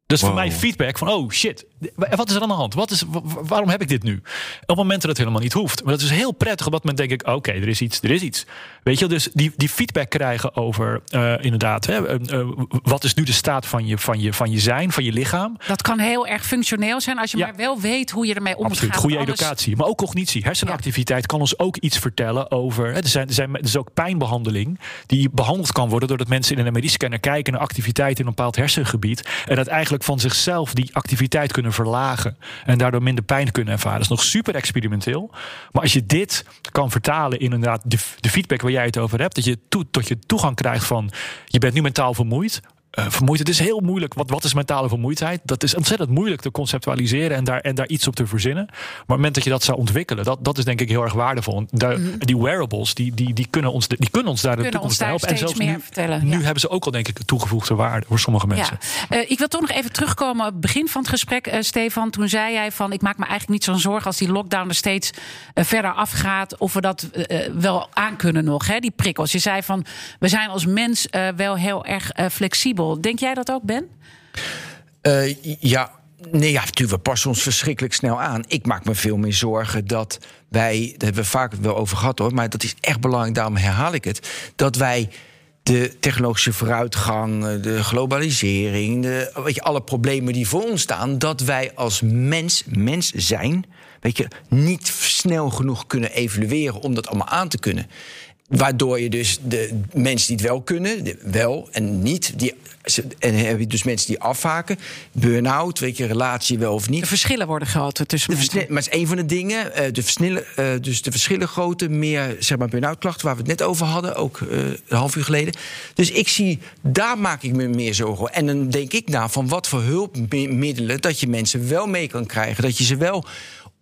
Dus voor mij feedback van, oh shit, wat is er aan de hand? Wat is, wa- wa- waarom heb ik dit nu? Op het moment dat het helemaal niet hoeft. Maar dat is heel prettig. Op dat moment denk ik, oké, er is iets, er is iets. Weet je, dus die, die feedback krijgen over, eh, inderdaad, hè, eh, eh, wat is nu de staat van je, van, je, van je zijn, van je lichaam? Dat kan heel erg functioneel zijn als je Ja. maar wel weet hoe je ermee om moet Absoluut, goede anders- educatie. Maar ook cognitie. Hersenactiviteit kan ons ook iets vertellen over. Hè, er, zijn, er, zijn, er is ook pijnbehandeling die behandeld kan worden doordat mensen in een MRI-scanner kijken naar activiteit in een bepaald hersengebied. En dat eigenlijk van zichzelf die activiteit kunnen verlagen. En daardoor minder pijn kunnen ervaren. Dat is nog super experimenteel. Maar als je dit kan vertalen in inderdaad de, de feedback waar jij over hebt, dat je, toe, tot je toegang krijgt van je bent nu mentaal vermoeid. Vermoeid. Het is heel moeilijk. Wat, wat is mentale vermoeidheid? Dat is ontzettend moeilijk te conceptualiseren en daar, en daar iets op te verzinnen. Maar op het moment dat je dat zou ontwikkelen, dat, dat is denk ik heel erg waardevol. Daar- Die wearables, die, die, die, kunnen ons, die kunnen ons daar de Kunnen ons toekomst daar helpen. En zelfs meer nu, vertellen, nu ja. hebben ze ook al denk ik toegevoegde waarde voor sommige mensen. Ja. Eh, ik wil toch nog even terugkomen op het begin van het gesprek, eh, Stefan. Toen zei jij van, ik maak me eigenlijk niet zo'n zorgen als die lockdown er steeds verder afgaat. Of we dat wel aankunnen nog, hè, die prikkels. Je zei van, we zijn als mens wel heel erg eh, Denk jij dat ook, Ben? Eh, ja, nee, ja, we passen ons verschrikkelijk snel aan. Ik maak me veel meer zorgen dat wij, daar hebben we vaak wel over gehad hoor, maar dat is echt belangrijk, daarom herhaal ik het, dat wij de technologische vooruitgang, eh, de globalisering, de, weet je, alle problemen die voor ons staan, dat wij als mens, mens zijn, weet je, niet snel genoeg kunnen evalueren om dat allemaal aan te kunnen. Waardoor je dus de mensen die het wel kunnen, wel en niet, die, en heb je dus mensen die afhaken, burn-out, weet je, relatie wel of niet. De verschillen worden groter tussen De mensen. maar het is een van de dingen. eh, de, versnillen, eh, dus de verschillen groter, meer zeg maar, burn-out klachten, waar we het net over hadden, ook eh, een half uur geleden. Dus ik zie, daar maak ik me meer zorgen over. En dan denk ik na van wat voor hulpmiddelen dat je mensen wel mee kan krijgen. Dat je ze wel,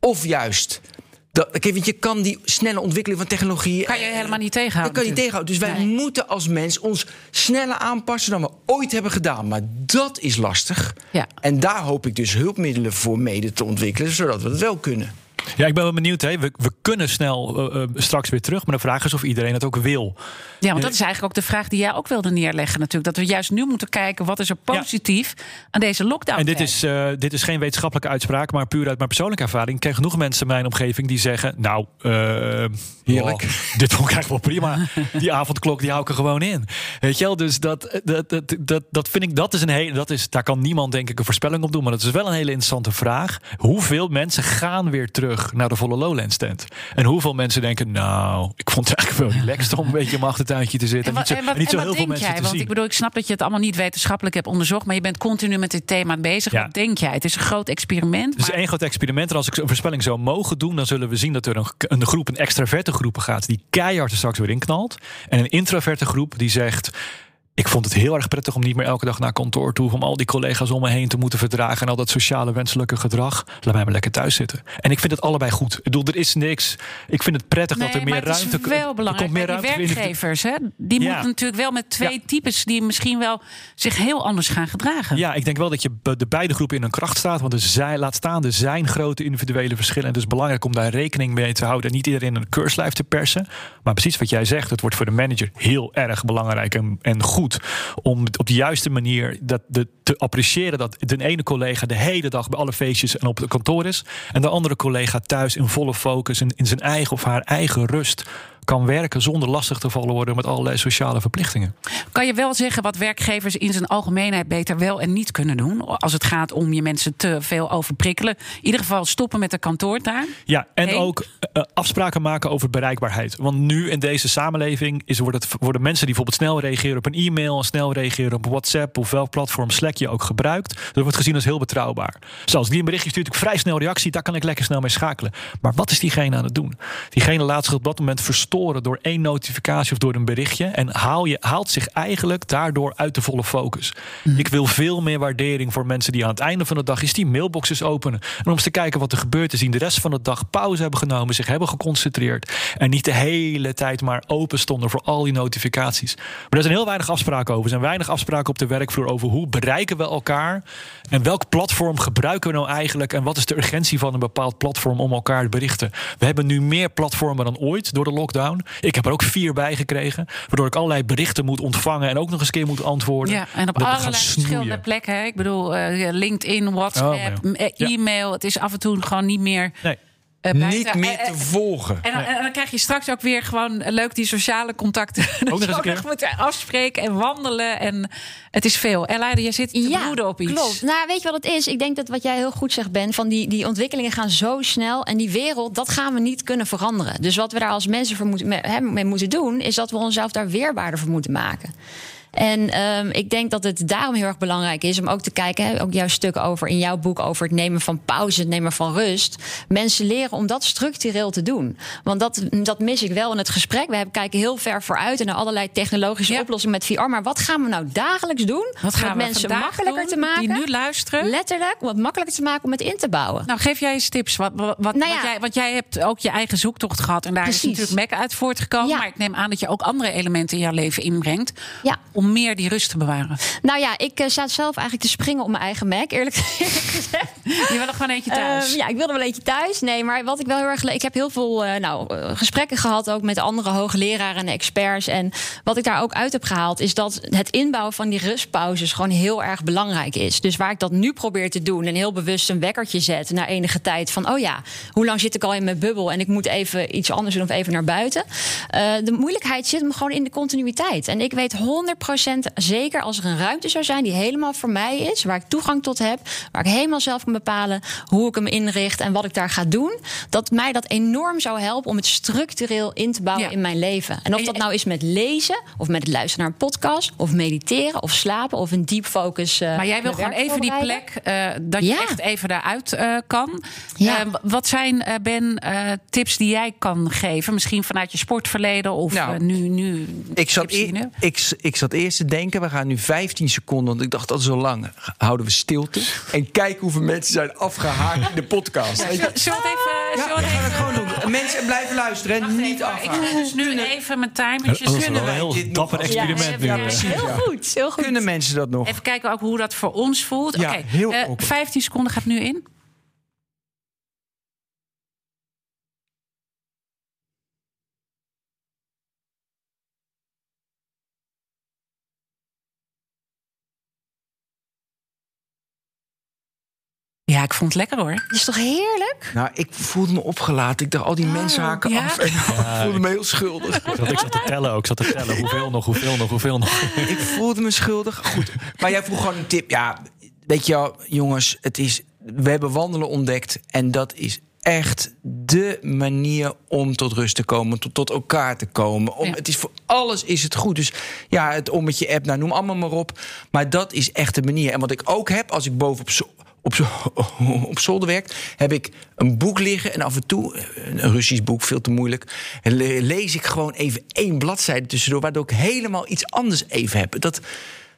of juist. Dat, kijk, want je kan die snelle ontwikkeling van technologie. Kan je helemaal niet tegenhouden. Dat kan je tegenhouden. Dus wij Nee. moeten als mens ons sneller aanpassen dan we ooit hebben gedaan. Maar dat is lastig. Ja. En daar hoop ik dus hulpmiddelen voor mede te ontwikkelen, zodat we het wel kunnen. Ja, ik ben wel benieuwd. Hè. We, we kunnen snel eh, eh, straks weer terug. Maar de vraag is of iedereen het ook wil. Ja, want dat is eigenlijk ook de vraag die jij ook wilde neerleggen natuurlijk. Dat we juist nu moeten kijken wat is er positief aan deze lockdown. En dit is, eh, dit is geen wetenschappelijke uitspraak, maar puur uit mijn persoonlijke ervaring. Ik ken genoeg mensen in mijn omgeving die zeggen: Nou, eh, Heerlijk. oh, dit vond ik eigenlijk wel prima. Die avondklok die hou ik er gewoon in. Weet je wel, dus dat, dat, dat, dat, dat vind ik, dat is een hele, dat is, daar kan niemand denk ik een voorspelling op doen. Maar dat is wel een hele interessante vraag. Hoeveel mensen gaan weer terug naar de volle Lowlands tent? En hoeveel mensen denken: Nou, ik vond het eigenlijk wel relaxed om een beetje in mijn achtertuintje te zitten. En niet zo, en wat, en niet zo en wat heel veel mensen jij? te Want zien. ik bedoel, ik snap dat je het allemaal niet wetenschappelijk hebt onderzocht, maar je bent continu met dit thema bezig. Ja. Wat denk jij? Het is een groot experiment. Het is maar- één groot experiment. En als ik een voorspelling zou mogen doen, dan zullen we zien dat er een, een groep, een extraverte groep gaat, die keihard er straks weer in knalt. En een introverte groep die zegt. Ik vond het heel erg prettig om niet meer elke dag naar kantoor toe. Om al die collega's om me heen te moeten verdragen. En al dat sociale wenselijke gedrag. Laat mij maar lekker thuis zitten. En ik vind het allebei goed. Ik bedoel, er is niks. Ik vind het prettig Nee, dat er meer maar het ruimte is wel belangrijk komt meer die ruimte werkgevers. Hè? Die Ja. moeten natuurlijk wel met twee Ja. types die misschien wel zich heel anders gaan gedragen. Ja, ik denk wel dat je de beide groepen in hun kracht staat. Want er zijn, laat staan, er zijn grote individuele verschillen. En het is belangrijk om daar rekening mee te houden. En niet iedereen een keurslijf te persen. Maar precies wat jij zegt, het wordt voor de manager heel erg belangrijk en, en goed. Om op de juiste manier dat, de, te appreciëren dat de ene collega de hele dag bij alle feestjes en op het kantoor is. En de andere collega thuis in volle focus en in zijn eigen of haar eigen rust kan werken zonder lastig te vallen worden met allerlei sociale verplichtingen. Kan je wel zeggen wat werkgevers in zijn algemeenheid beter wel en niet kunnen doen? Als het gaat om je mensen te veel overprikkelen. In ieder geval stoppen met de kantoortuin. Ja, en Hey. ook eh, afspraken maken over bereikbaarheid. Want nu in deze samenleving is, wordt het, worden mensen die bijvoorbeeld snel reageren op een e-mail, en snel reageren op WhatsApp of welk platform Slack je ook gebruikt. Dat wordt gezien als heel betrouwbaar. Zoals die een berichtje stuurt, ik vrij snel reactie, daar kan ik lekker snel mee schakelen. Maar wat is diegene aan het doen? Diegene laat zich op dat moment verstoren door één notificatie of door een berichtje. En haal je, haalt zich eigenlijk daardoor uit de volle focus. Ik wil veel meer waardering voor mensen die aan het einde van de dag is die mailboxes openen. En om eens te kijken wat er gebeurt is, die de rest van de dag pauze hebben genomen, zich hebben geconcentreerd. En niet de hele tijd maar open stonden voor al die notificaties. Maar er zijn heel weinig afspraken over. Er zijn weinig afspraken op de werkvloer over hoe bereiken we elkaar. En welk platform gebruiken we nou eigenlijk? En wat is de urgentie van een bepaald platform om elkaar te berichten? We hebben nu meer platformen dan ooit door de lockdown. Ik heb er ook vier bij gekregen. Waardoor ik allerlei berichten moet ontvangen en ook nog eens een keer moet antwoorden. Ja, en op allerlei verschillende plekken. hè. Ik bedoel, eh, LinkedIn, WhatsApp, Oh, eh, e-mail. Het is af en toe gewoon niet meer. Nee. Eh, Niet meer Eh, te eh, volgen. En dan, en dan krijg je straks ook weer gewoon leuk die sociale contacten. nog eens een Zo keer. nog moeten afspreken en wandelen. En het is veel. Ella, jij zit te broeden op iets. Klopt. Nou, weet je wat het is? Ik denk dat wat jij heel goed zegt, Ben, van die, die ontwikkelingen gaan zo snel. En die wereld, dat gaan we niet kunnen veranderen. Dus wat we daar als mensen voor moeten, mee moeten doen, is dat we onszelf daar weerbaarder voor moeten maken. En ehm, ik denk dat het daarom heel erg belangrijk is om ook te kijken, hè, ook jouw stuk over in jouw boek over het nemen van pauze, het nemen van rust. Mensen leren om dat structureel te doen. Want dat, dat mis ik wel in het gesprek. We kijken heel ver vooruit en naar allerlei technologische Ja. oplossingen met VR. Maar wat gaan we nou dagelijks doen? Wat om gaan het we mensen makkelijker doen, te maken? Die nu luisteren. Letterlijk, om het makkelijker te maken om het in te bouwen. Nou, geef jij eens tips. Wat, wat, wat- Nou ja. jij, want jij hebt ook je eigen zoektocht gehad. En daar Precies. is natuurlijk Mac uit voortgekomen. Ja. Maar ik neem aan dat je ook andere elementen in jouw leven inbrengt. Ja. Om meer die rust te bewaren. Nou ja, ik eh, sta zelf eigenlijk te springen op mijn eigen Mac, eerlijk gezegd. Je wil er gewoon eentje thuis. Ehm, ja, ik wilde wel eentje thuis. Nee, maar wat ik wel heel erg. Ik heb heel veel eh, nou, eh, gesprekken gehad ook met andere hoogleraren en experts. En wat ik daar ook uit heb gehaald, is dat het inbouwen van die rustpauzes gewoon heel erg belangrijk is. Dus waar ik dat nu probeer te doen en heel bewust een wekkertje zet na enige tijd van, oh ja, hoe lang zit ik al in mijn bubbel en ik moet even iets anders doen of even naar buiten. De moeilijkheid zit hem gewoon in de continuïteit. En ik weet 100% zeker als er een ruimte zou zijn die helemaal voor mij is, waar ik toegang tot heb, waar ik helemaal zelf kan bepalen hoe ik hem inricht en wat ik daar ga doen, dat mij dat enorm zou helpen om het structureel in te bouwen Ja. in mijn leven. En of dat nou is met lezen, of met het luisteren naar een podcast, of mediteren, of slapen, of een deep focus. eh, Maar jij wil gewoon even die plek, eh, dat je echt even daaruit eh, kan. Ja. Eh, wat zijn, eh, Ben, eh, tips die jij kan geven? Misschien vanuit je sportverleden of Nou, nu, nu Ik zat, eer- hebt? ik, ik zat eerst denken, we gaan nu 15 seconden, want ik dacht dat is zo lang. Houden we stilte en kijken hoeveel mensen zijn afgehaakt in de podcast. Zullen even... Ja, we gaan het even- gewoon doen. Mensen blijven luisteren en Wacht niet even, Ik moet dus nu even mijn timertjes... Dat is een heel dit nog dapper experiment Ja, nu. ja, ja. Heel goed, heel goed. Kunnen mensen dat nog? Even kijken ook hoe dat voor ons voelt. Ja, Oké, heel eh, awkward. 15 seconden gaat nu in. Ja, ik vond het lekker hoor. Dat is toch heerlijk? Nou, ik voelde me opgelaten. Ik dacht, al die mensen haken ja? af. En ik voelde me heel schuldig. Want ik zat te tellen ook. Ik zat te tellen. Hoeveel nog, hoeveel nog, hoeveel nog. Ik voelde me schuldig. Goed. Maar jij vroeg gewoon een tip. Ja, weet je wel, jongens, het is, we hebben wandelen ontdekt. En dat is echt de manier om tot rust te komen, tot, tot elkaar te komen. Om, Ja. Het is voor alles is het goed. Dus ja, het ommetje app, nou, noem allemaal maar op. Maar dat is echt de manier. En wat ik ook heb, als ik boven op op, zo- op zolder werk, heb ik een boek liggen. En af en toe, een Russisch boek, veel te moeilijk. En le- lees ik gewoon even één bladzijde tussendoor, waardoor ik helemaal iets anders even heb. Dat,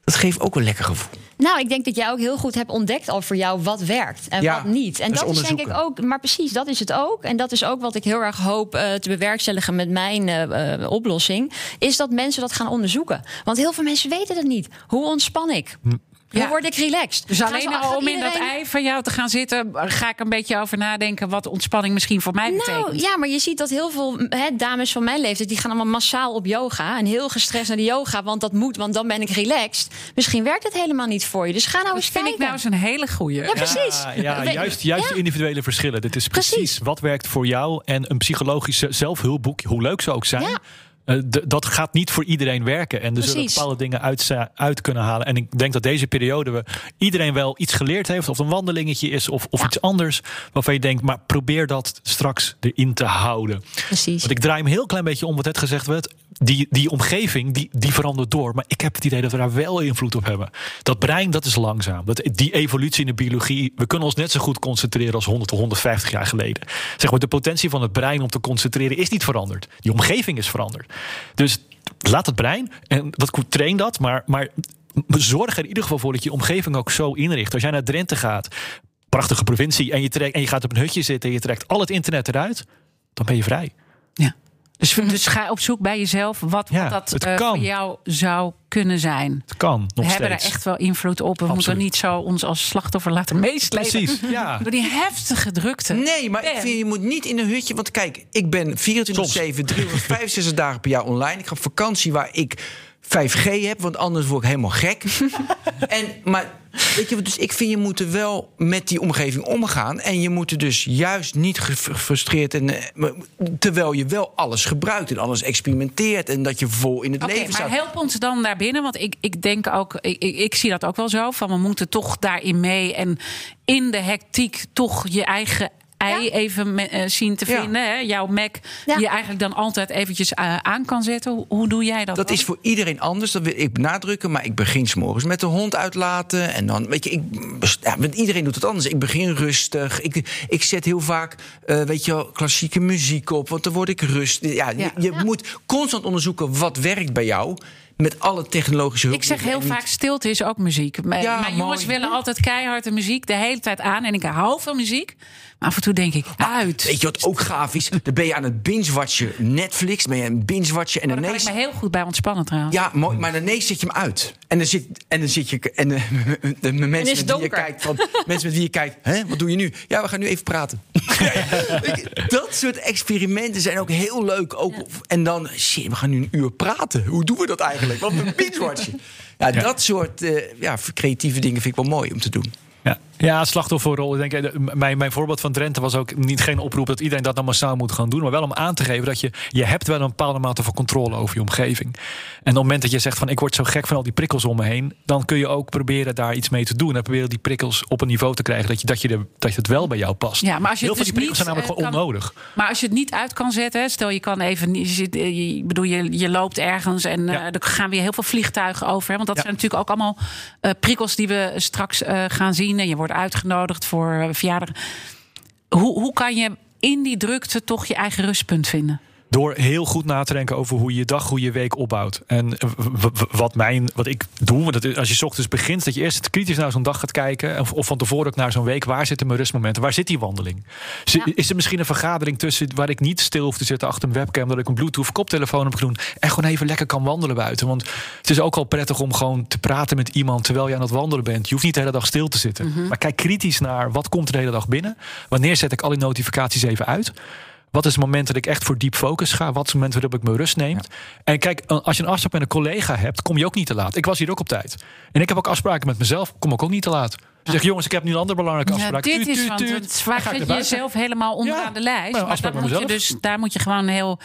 dat geeft ook een lekker gevoel. Nou, ik denk dat jij ook heel goed hebt ontdekt al voor jou wat werkt en Ja, wat niet. En dat is dat is denk ik onderzoeken. ook, maar precies, dat is het ook. En dat is ook wat ik heel erg hoop eh, te bewerkstelligen met mijn eh, eh, oplossing. Is dat mensen dat gaan onderzoeken. Want heel veel mensen weten dat niet. Hoe ontspan ik? Hoe Ja. word ik relaxed? Dus Gaan alleen al om in dat ei van jou te gaan zitten, ga ik een beetje over nadenken wat ontspanning misschien voor mij betekent. Nou ja, maar je ziet dat heel veel hè, dames van mijn leeftijd... die gaan allemaal massaal op yoga. En heel gestrest naar de yoga, want dat moet, want dan ben ik relaxed. Misschien werkt het helemaal niet voor je. Dus ga nou dat eens vind ik kijken. nou eens een hele goeie. Ja, precies. Ja, juist, juist ja. de individuele verschillen. Dit is precies, Precies. wat werkt voor jou. En een psychologisch zelfhulpboek, hoe leuk ze ook zijn. Eh, dat gaat niet voor iedereen werken. En er zullen Precies. bepaalde dingen uit, uit kunnen halen. En ik denk dat deze periode we iedereen wel iets geleerd heeft. Of een wandelingetje is of, of Ja. iets anders. Waarvan je denkt, maar probeer dat straks erin te houden. Precies. Want ik draai hem heel klein beetje om wat net gezegd werd. Die, die omgeving, die, die verandert door. Maar ik heb het idee dat we daar wel invloed op hebben. Dat brein, dat is langzaam. Dat, die evolutie in de biologie... we kunnen ons net zo goed concentreren als 100 of 150 jaar geleden. Zeg maar, de potentie van het brein om te concentreren is niet veranderd. Die omgeving is veranderd. Dus laat het brein, en goed, train dat... maar, maar zorg er in ieder geval voor dat je omgeving ook zo inricht. Als jij naar Drenthe gaat, prachtige provincie... en je, trekt, en je gaat op een hutje zitten en je trekt al het internet eruit... dan ben je vrij. Ja. Dus, dus ga op zoek bij jezelf wat, Ja, wat dat eh, voor jou zou kunnen zijn. Het kan nog we steeds. hebben daar echt wel invloed op. We moeten Absoluut. niet zo ons als slachtoffer laten meeslepen. Precies, ja. Door die heftige drukte. Nee, maar ik vind je moet niet in een hutje. Want kijk, ik ben 24-7, 365 dagen per jaar online. Ik ga op vakantie waar ik 5G heb, want anders word ik helemaal gek. en, maar weet je, dus ik vind je moet er wel met die omgeving omgaan. En je moet er dus juist niet ge- gefrustreerd en eh, maar- terwijl je wel alles gebruikt en alles experimenteert en dat je vol in het Oké, leven maar staat. help ons dan daarbinnen. Want ik, ik denk ook, ik, ik, ik zie dat ook wel zo. Van we moeten toch daarin mee. En in de hectiek toch je eigen ei Ja. even me- eh, zien te Ja. vinden. Hè? Jouw Mac, Ja. die je eigenlijk dan altijd eventjes eh, aan kan zetten. Hoe, hoe doe jij dat? Dat dan? is voor iedereen anders, dat wil ik benadrukken. Maar ik begin s'morgens met de hond uitlaten. En dan, weet je, ik, ja, want iedereen doet het anders. Ik begin rustig. Ik, ik zet heel vaak, eh, weet je wel, klassieke muziek op. Want dan word ik rustig. Ja, Ja. Je, je moet constant onderzoeken wat werkt bij jou. Met alle technologische hulp. Ik zeg heel vaak, stilte is ook muziek. Mijn, Ja, mijn jongens mooi. willen altijd keihard de muziek de hele tijd aan. En ik hou van muziek. Maar af en toe denk ik, uit. Weet je wat ook gaaf is? Dan ben je aan het binge-watchen Netflix. Ben je aan het binge-watchen en Maar daar kan ineens... ik me heel goed bij ontspannen trouwens. Ja, mooi, maar ineens zet je hem uit. En dan zit, en dan zit je. En de, de, mensen met wie je kijkt. Van, mensen met wie je kijkt. Hè, wat doe je nu? Ja, we gaan nu even praten. Dat soort experimenten zijn ook heel leuk. Ook, En dan, shit, we gaan nu een uur praten. Hoe doen we dat eigenlijk? Wat een binge-watchen. Ja, dat soort eh, ja, creatieve dingen vind ik wel mooi om te doen. Ja, ja slachtofferrol. Ik denk, eh, mijn, mijn voorbeeld van Drenthe was ook niet geen oproep dat iedereen dat nou massaal moet gaan doen. Maar wel om aan te geven dat je, je hebt wel een bepaalde mate van controle over je omgeving. En op het moment dat je zegt van ik word zo gek van al die prikkels om me heen. Dan kun je ook proberen daar iets mee te doen. En proberen die prikkels op een niveau te krijgen dat, je, dat, je de, dat het wel bij jou past. Ja, maar als je Heel het veel die dus prikkels zijn niet, namelijk eh, gewoon onnodig. Maar als je het niet uit kan zetten, stel je kan even, je, zit, eh, je, bedoel, je, je loopt ergens en er gaan weer heel veel vliegtuigen over. Hè, want dat Ja. zijn natuurlijk ook allemaal prikkels die we straks gaan zien. En je wordt uitgenodigd voor verjaardag. Hoe, hoe kan je in die drukte toch je eigen rustpunt vinden? Door heel goed na te denken over hoe je je dag, hoe je week opbouwt. En eh, wat, mijn, wat ik doe, want dat als je 's ochtends begint, dat je eerst kritisch naar zo'n dag gaat kijken. Of, of van tevoren ook naar zo'n week. Waar zitten mijn rustmomenten? Waar zit die wandeling? Ja. Is er misschien een vergadering tussen waar ik niet stil hoef te zitten achter een webcam, dat ik een Bluetooth koptelefoon heb gedaan en gewoon even lekker kan wandelen buiten? Want het is ook al prettig om gewoon te praten met iemand terwijl je aan het wandelen bent. Je hoeft niet de hele dag stil te zitten. Maar kijk kritisch naar wat komt er de hele dag binnen. Wanneer zet ik al die notificaties even uit? Wat is het moment dat ik echt voor diep focus ga? Wat is het moment waarop ik mijn rust neem? En kijk, als je een afspraak met een collega hebt, kom je ook niet te laat. Ik was hier ook op tijd. En ik heb ook afspraken met mezelf, kom ik ook niet te laat. Dus zeg, jongens, ik heb nu een andere belangrijke afspraak. dit Tuut, is tuut, want tuut. zwaar je jezelf helemaal onderaan Ja, de lijst. maar Maar dat met moet je dus, daar moet je gewoon heel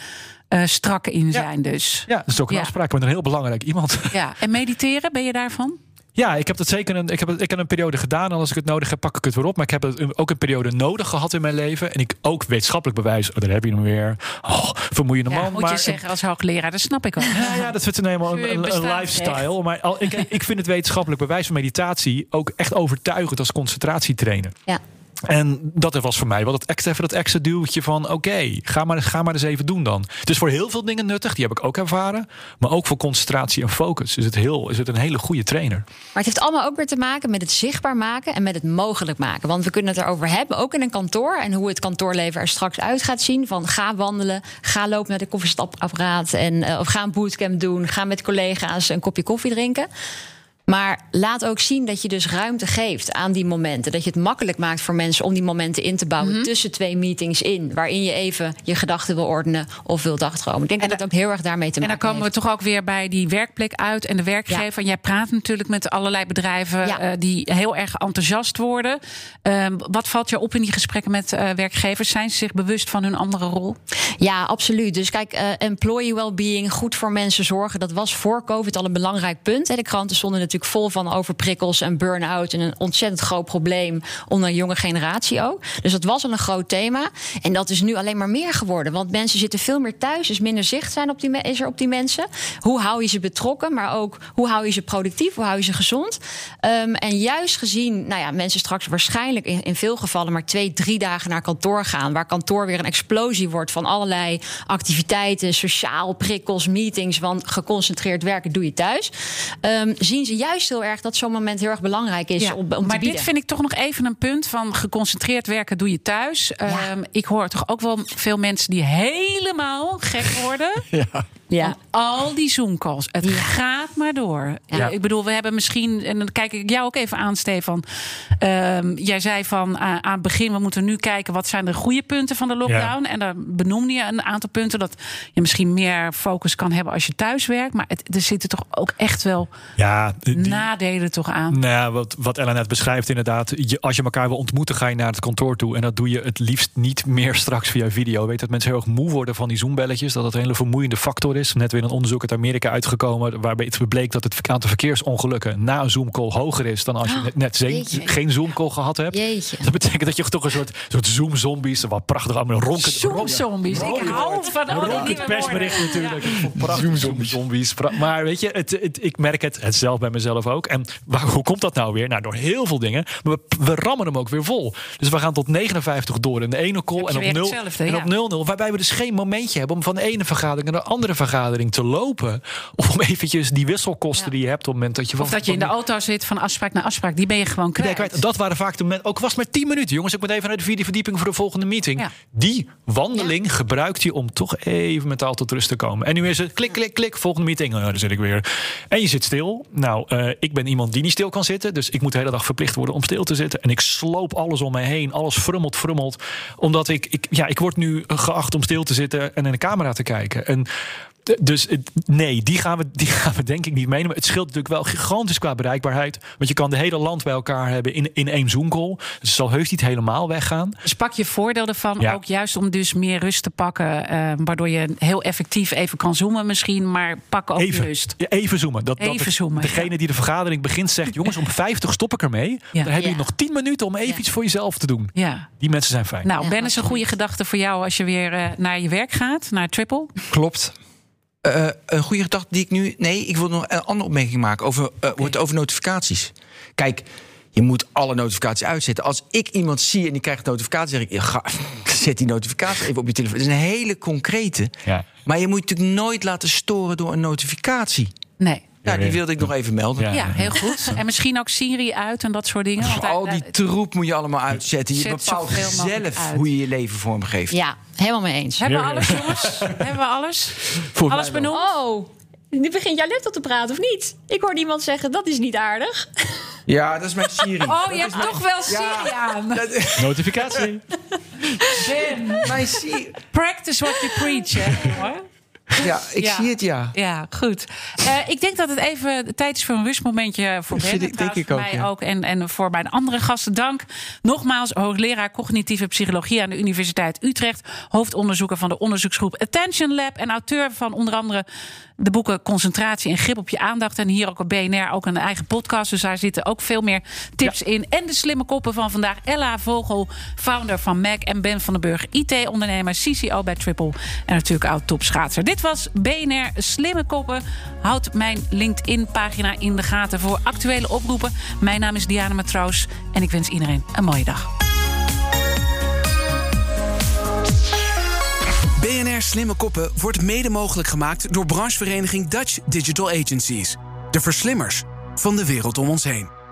eh, strak in zijn. Dus. Ja, dat is ook een Ja. afspraak met een heel belangrijk iemand. Ja. En mediteren, ben je daarvan? Ja, ik heb dat zeker een, ik heb, ik heb een periode gedaan. En als ik het nodig heb, pak ik het weer op. Maar ik heb het een- ook een periode nodig gehad in mijn leven. En ik ook wetenschappelijk bewijs. Oh, daar heb je hem weer. Oh, vermoeiende Ja, man. moet maar, je zeggen als hoogleraar, dat snap ik ook. Ja, ja, dat is het helemaal Voor je een, een, een lifestyle. Maar al, ik, ik vind het wetenschappelijk bewijs van meditatie ook echt overtuigend als concentratietrainer. Ja. En dat was voor mij wel dat extra, dat extra duwtje van... oké, ga, maar, ga maar eens even doen dan. Het is voor heel veel dingen nuttig, die heb ik ook ervaren. Maar ook voor concentratie en focus is het, heel, is het een hele goede trainer. Maar het heeft allemaal ook weer te maken met het zichtbaar maken en met het mogelijk maken. Want we kunnen het erover hebben, ook in een kantoor. En hoe het kantoorleven er straks uit gaat zien. Van ga wandelen, ga lopen naar de koffiestapapparaat. En, eh, of ga een bootcamp doen, ga met collega's een kopje koffie drinken. Maar laat ook zien dat je dus ruimte geeft aan die momenten. Dat je het makkelijk maakt voor mensen om die momenten in te bouwen tussen twee meetings in. Waarin je even je gedachten wil ordenen of wil dagdromen. Ik denk En dat da- het ook heel erg daarmee te En dan maken komen we toch ook weer bij die werkplek uit en de werkgever. Jij praat natuurlijk met allerlei bedrijven Ja. eh, die heel erg enthousiast worden. Ehm, wat valt je op in die gesprekken met eh, werkgevers? Zijn ze zich bewust van hun andere rol? Ja, absoluut. Dus kijk, eh, employee well-being, goed voor mensen zorgen, dat was voor COVID al een belangrijk punt. De kranten stonden natuurlijk vol van overprikkels en burn-out en een ontzettend groot probleem onder een jonge generatie ook. Dus dat was al een groot thema. En dat is nu alleen maar meer geworden, want mensen zitten veel meer thuis, dus minder zicht zijn op die, is er op die mensen. Hoe hou je ze betrokken, maar ook hoe hou je ze productief, hoe hou je ze gezond? Ehm, en juist gezien, nou ja, mensen straks waarschijnlijk in, in veel gevallen maar twee, drie dagen naar kantoor gaan, waar kantoor weer een explosie wordt van allerlei activiteiten, sociaal prikkels, meetings, want geconcentreerd werken doe je thuis. Ehm, zien ze juist heel erg dat zo'n moment heel erg belangrijk is om, om te maar dit vind ik toch nog even een punt van geconcentreerd werken doe je thuis. Ehm, ik hoor toch ook wel veel mensen die helemaal gek worden. ja. Van al die Zoom-calls. Het gaat maar door. Ja. Ik bedoel, we hebben misschien... En dan kijk ik jou ook even aan, Stefan. Ehm, jij zei van ah, aan het begin... we moeten nu kijken wat zijn de goede punten van de lockdown. En dan benoemde je een aantal punten... dat je misschien meer focus kan hebben als je thuis werkt. Maar het, er zitten toch ook echt wel Ja, die- nadelen toch aan. Nou, ja, wat, wat Ellen net beschrijft, inderdaad. Je, als je elkaar wil ontmoeten, ga je naar het kantoor toe. En dat doe je het liefst niet meer straks via video. Weet dat mensen heel erg moe worden van die Zoom-belletjes. Dat het een hele vermoeiende factor is. Net weer een onderzoek uit Amerika uitgekomen. waarbij het bleek dat het aantal verkeersongelukken na een Zoom-call hoger is. dan als je net, net geen- jeetje. geen Zoom-call gehad hebt. Jeetje. Dat betekent dat je toch een soort, soort Zoom-zombies. Wat prachtig allemaal ronken. Zoom-zombies. Ik hou van al die persbericht natuurlijk. Prachtig. Zoom-zombies. Pra- Maar weet je, het, het, ik merk het, het zelf bij mezelf ook. En waar, hoe komt dat nou weer? Nou, door heel veel dingen. Maar we, we rammen hem ook weer vol. Dus we gaan tot 59 door in de ene call. En op, weer 0, hetzelfde, en ja. op 0-0. Waarbij we dus geen momentje hebben om van de ene vergadering naar de andere vergadering te lopen. Of om eventjes die wisselkosten die je hebt op het moment dat je van Of dat je in de auto zit van afspraak naar afspraak. Die ben je gewoon Nee, kwijt. Dat waren vaak de momenten. Ook was maar 10 minuten. Jongens, ik moet even naar de vierde verdieping voor de volgende meeting. Ja. Die wandeling gebruikt hij om toch even mentaal tot rust te komen. En nu is het klik, klik, klik. Volgende meeting. Oh, daar zit ik weer. En je zit stil. Nou, eh, ik ben iemand die niet stil kan zitten. Dus ik moet de hele dag verplicht worden om stil te zitten. En ik sloop alles om mij heen. Alles frummelt, frummelt. Omdat ik, ik, ja, ik word nu geacht om stil te zitten en in de camera te kijken. En dus het- nee, die gaan, we, die gaan we denk ik niet meenemen. Het scheelt natuurlijk wel gigantisch qua bereikbaarheid. Want je kan de hele land bij elkaar hebben in, in één Zoom-call. Dus het zal heus niet helemaal weggaan. Dus pak je voordeel ervan, Ja. ook juist om dus meer rust te pakken. eh, waardoor je heel effectief even kan zoomen misschien. Maar pak ook Even, rust. ja, even zoomen. Dat, Even dat zoomen, Degene ja. die de vergadering begint zegt... jongens, om 50 stop ik ermee. Dan hebben jullie Ja. nog 10 minuten om even Ja. iets voor jezelf te doen. Ja. Die mensen zijn fijn. Nou, Ja, Ben is een goede gedachte voor jou als je weer eh, naar je werk gaat, naar Triple. Klopt. Eh, een goede gedachte die ik nu. Nee, ik wil nog een andere opmerking maken over, wordt over notificaties. Kijk, je moet alle notificaties uitzetten. Als ik iemand zie en die krijgt een notificatie, zeg ik: ga, zet die notificatie even op je telefoon. Dat is een hele concrete. Ja. Maar je moet je natuurlijk nooit laten storen door een notificatie. Nee. Ja, die wilde ik nog even melden. Ja. Ja, heel goed. En misschien ook Siri uit en dat soort dingen. Want Al die troep moet je allemaal uitzetten. Je Zet bepaalt zelf uit. hoe je je leven vormgeeft. Ja, helemaal mee eens. Hebben we alles, jongens? Hebben we alles? Volgens Alles benoemd? Oh, nu begint jouw laptop te praten, of niet? Ik hoorde iemand zeggen, dat is niet aardig. Ja, dat is mijn Siri. Oh, je hebt toch wel Siri aan. Notificatie. Ben, Mijn Siri. practice what you preach, hè, jongen. Ja, ik Ja. zie het, ja. Ja, goed. Eh, ik denk dat het even de tijd is voor een rustmomentje voor Ben. Trouwens, ik voor ook, mij ja. ook. En, en voor mijn andere gasten dank. Nogmaals, hoogleraar cognitieve psychologie aan de Universiteit Utrecht. Hoofdonderzoeker van de onderzoeksgroep Attention Lab. En auteur van onder andere de boeken Concentratie en Grip op je aandacht. En hier ook op BNR ook een eigen podcast. Dus daar zitten ook veel meer tips in. En de slimme koppen van vandaag. Ella Vogel, founder van Mac. En Ben van den Burg, IT-ondernemer, CCO bij Triple. En natuurlijk oud-topschaatser. Dit was BNR Slimme Koppen. Houd mijn LinkedIn-pagina in de gaten voor actuele oproepen. Mijn naam is Diana Matroos. En ik wens iedereen een mooie dag. BNR Slimme Koppen wordt mede mogelijk gemaakt door branchevereniging Dutch Digital Agencies. De verslimmers van de wereld om ons heen.